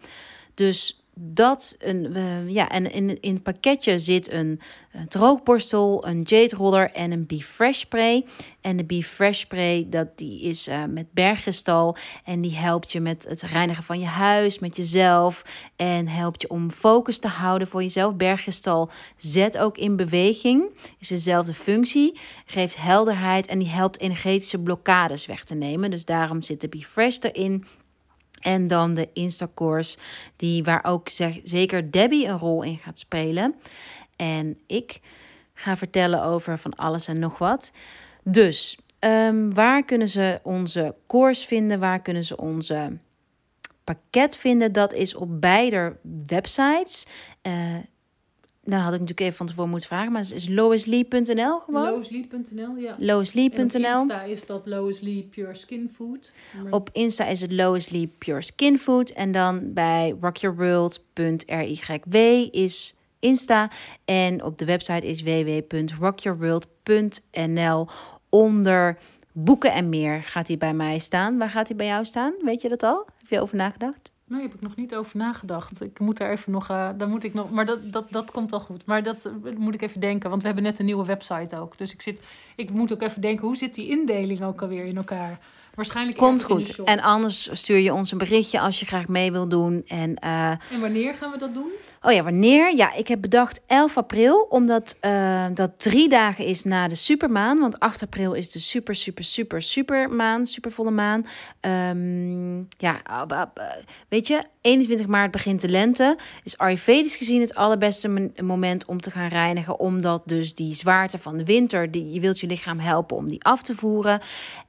Dus dat een, ja, en in, in het pakketje zit een, een droogborstel, een jade roller en een Be Fresh spray. En de Be Fresh spray, dat, die is uh, met berggristal en die helpt je met het reinigen van je huis, met jezelf en helpt je om focus te houden voor jezelf. Berggristal zet ook in beweging, is dezelfde functie, geeft helderheid en die helpt energetische blokkades weg te nemen. Dus daarom zit de Be Fresh erin. En dan de Instacourse, die waar ook zeker Debbie een rol in gaat spelen. En ik ga vertellen over van alles en nog wat. Dus um, waar kunnen ze onze course vinden? Waar kunnen ze onze pakket vinden? Dat is op beide websites. Uh, nou, had ik natuurlijk even van tevoren moeten vragen, maar het is loislee.nl gewoon. Loislee.nl, ja. Loislee.nl. Op Insta is dat Loislee Pure Skin Food. Op Insta is het Loislee Pure Skin Food. En dan bij rockyourworld.ryw is Insta. En op de website is www.rockyourworld.nl. Onder boeken en meer gaat hij bij mij staan. Waar gaat hij bij jou staan? Weet je dat al? Heb je over nagedacht? Nee, heb ik nog niet over nagedacht. Ik moet er even nog. Uh, dan moet ik nog. Maar dat, dat, dat komt wel goed. Maar dat uh, moet ik even denken. Want we hebben net een nieuwe website ook. Dus ik, zit, ik moet ook even denken. Hoe zit die indeling ook alweer in elkaar? Waarschijnlijk. Komt goed. En anders stuur je ons een berichtje als je graag mee wil doen. En, uh, en wanneer gaan we dat doen? Oh ja, wanneer? Ja, ik heb bedacht 11 april, omdat uh, dat drie dagen is na de supermaan. Want 8 april is de super, super, super, supermaan, supervolle maan. Um, ja, weet je, 21 maart begint de lente. Is Ayurvedisch gezien het allerbeste moment om te gaan reinigen. Omdat dus die zwaarte van de winter, die, je wilt je lichaam helpen om die af te voeren.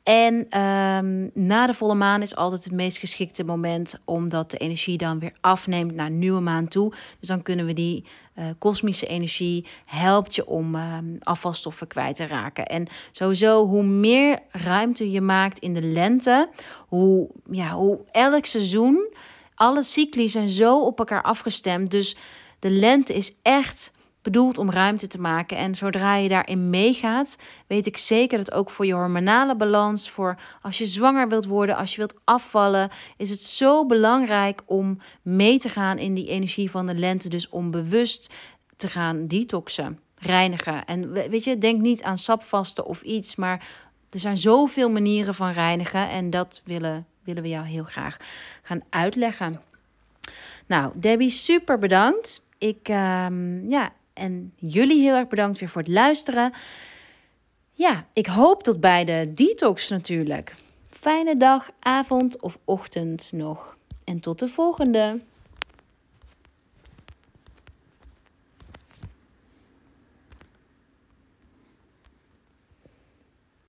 En um, na de volle maan is altijd het meest geschikte moment, omdat de energie dan weer afneemt naar nieuwe maan toe. Dan kunnen we die uh, kosmische energie helpt je om uh, afvalstoffen kwijt te raken. En sowieso, hoe meer ruimte je maakt in de lente, hoe, ja, hoe elk seizoen, alle cycli zijn zo op elkaar afgestemd. Dus de lente is echt bedoeld om ruimte te maken. En zodra je daarin meegaat, weet ik zeker dat ook voor je hormonale balans, voor als je zwanger wilt worden, als je wilt afvallen, is het zo belangrijk om mee te gaan in die energie van de lente. Dus om bewust te gaan detoxen, reinigen. En weet je, denk niet aan sapvasten of iets, maar er zijn zoveel manieren van reinigen en dat willen, willen we jou heel graag gaan uitleggen. Nou, Debbie, super bedankt. Ik, um, ja, en jullie heel erg bedankt weer voor het luisteren. Ja, ik hoop tot bij de detox natuurlijk. Fijne dag, avond of ochtend nog. En tot de volgende.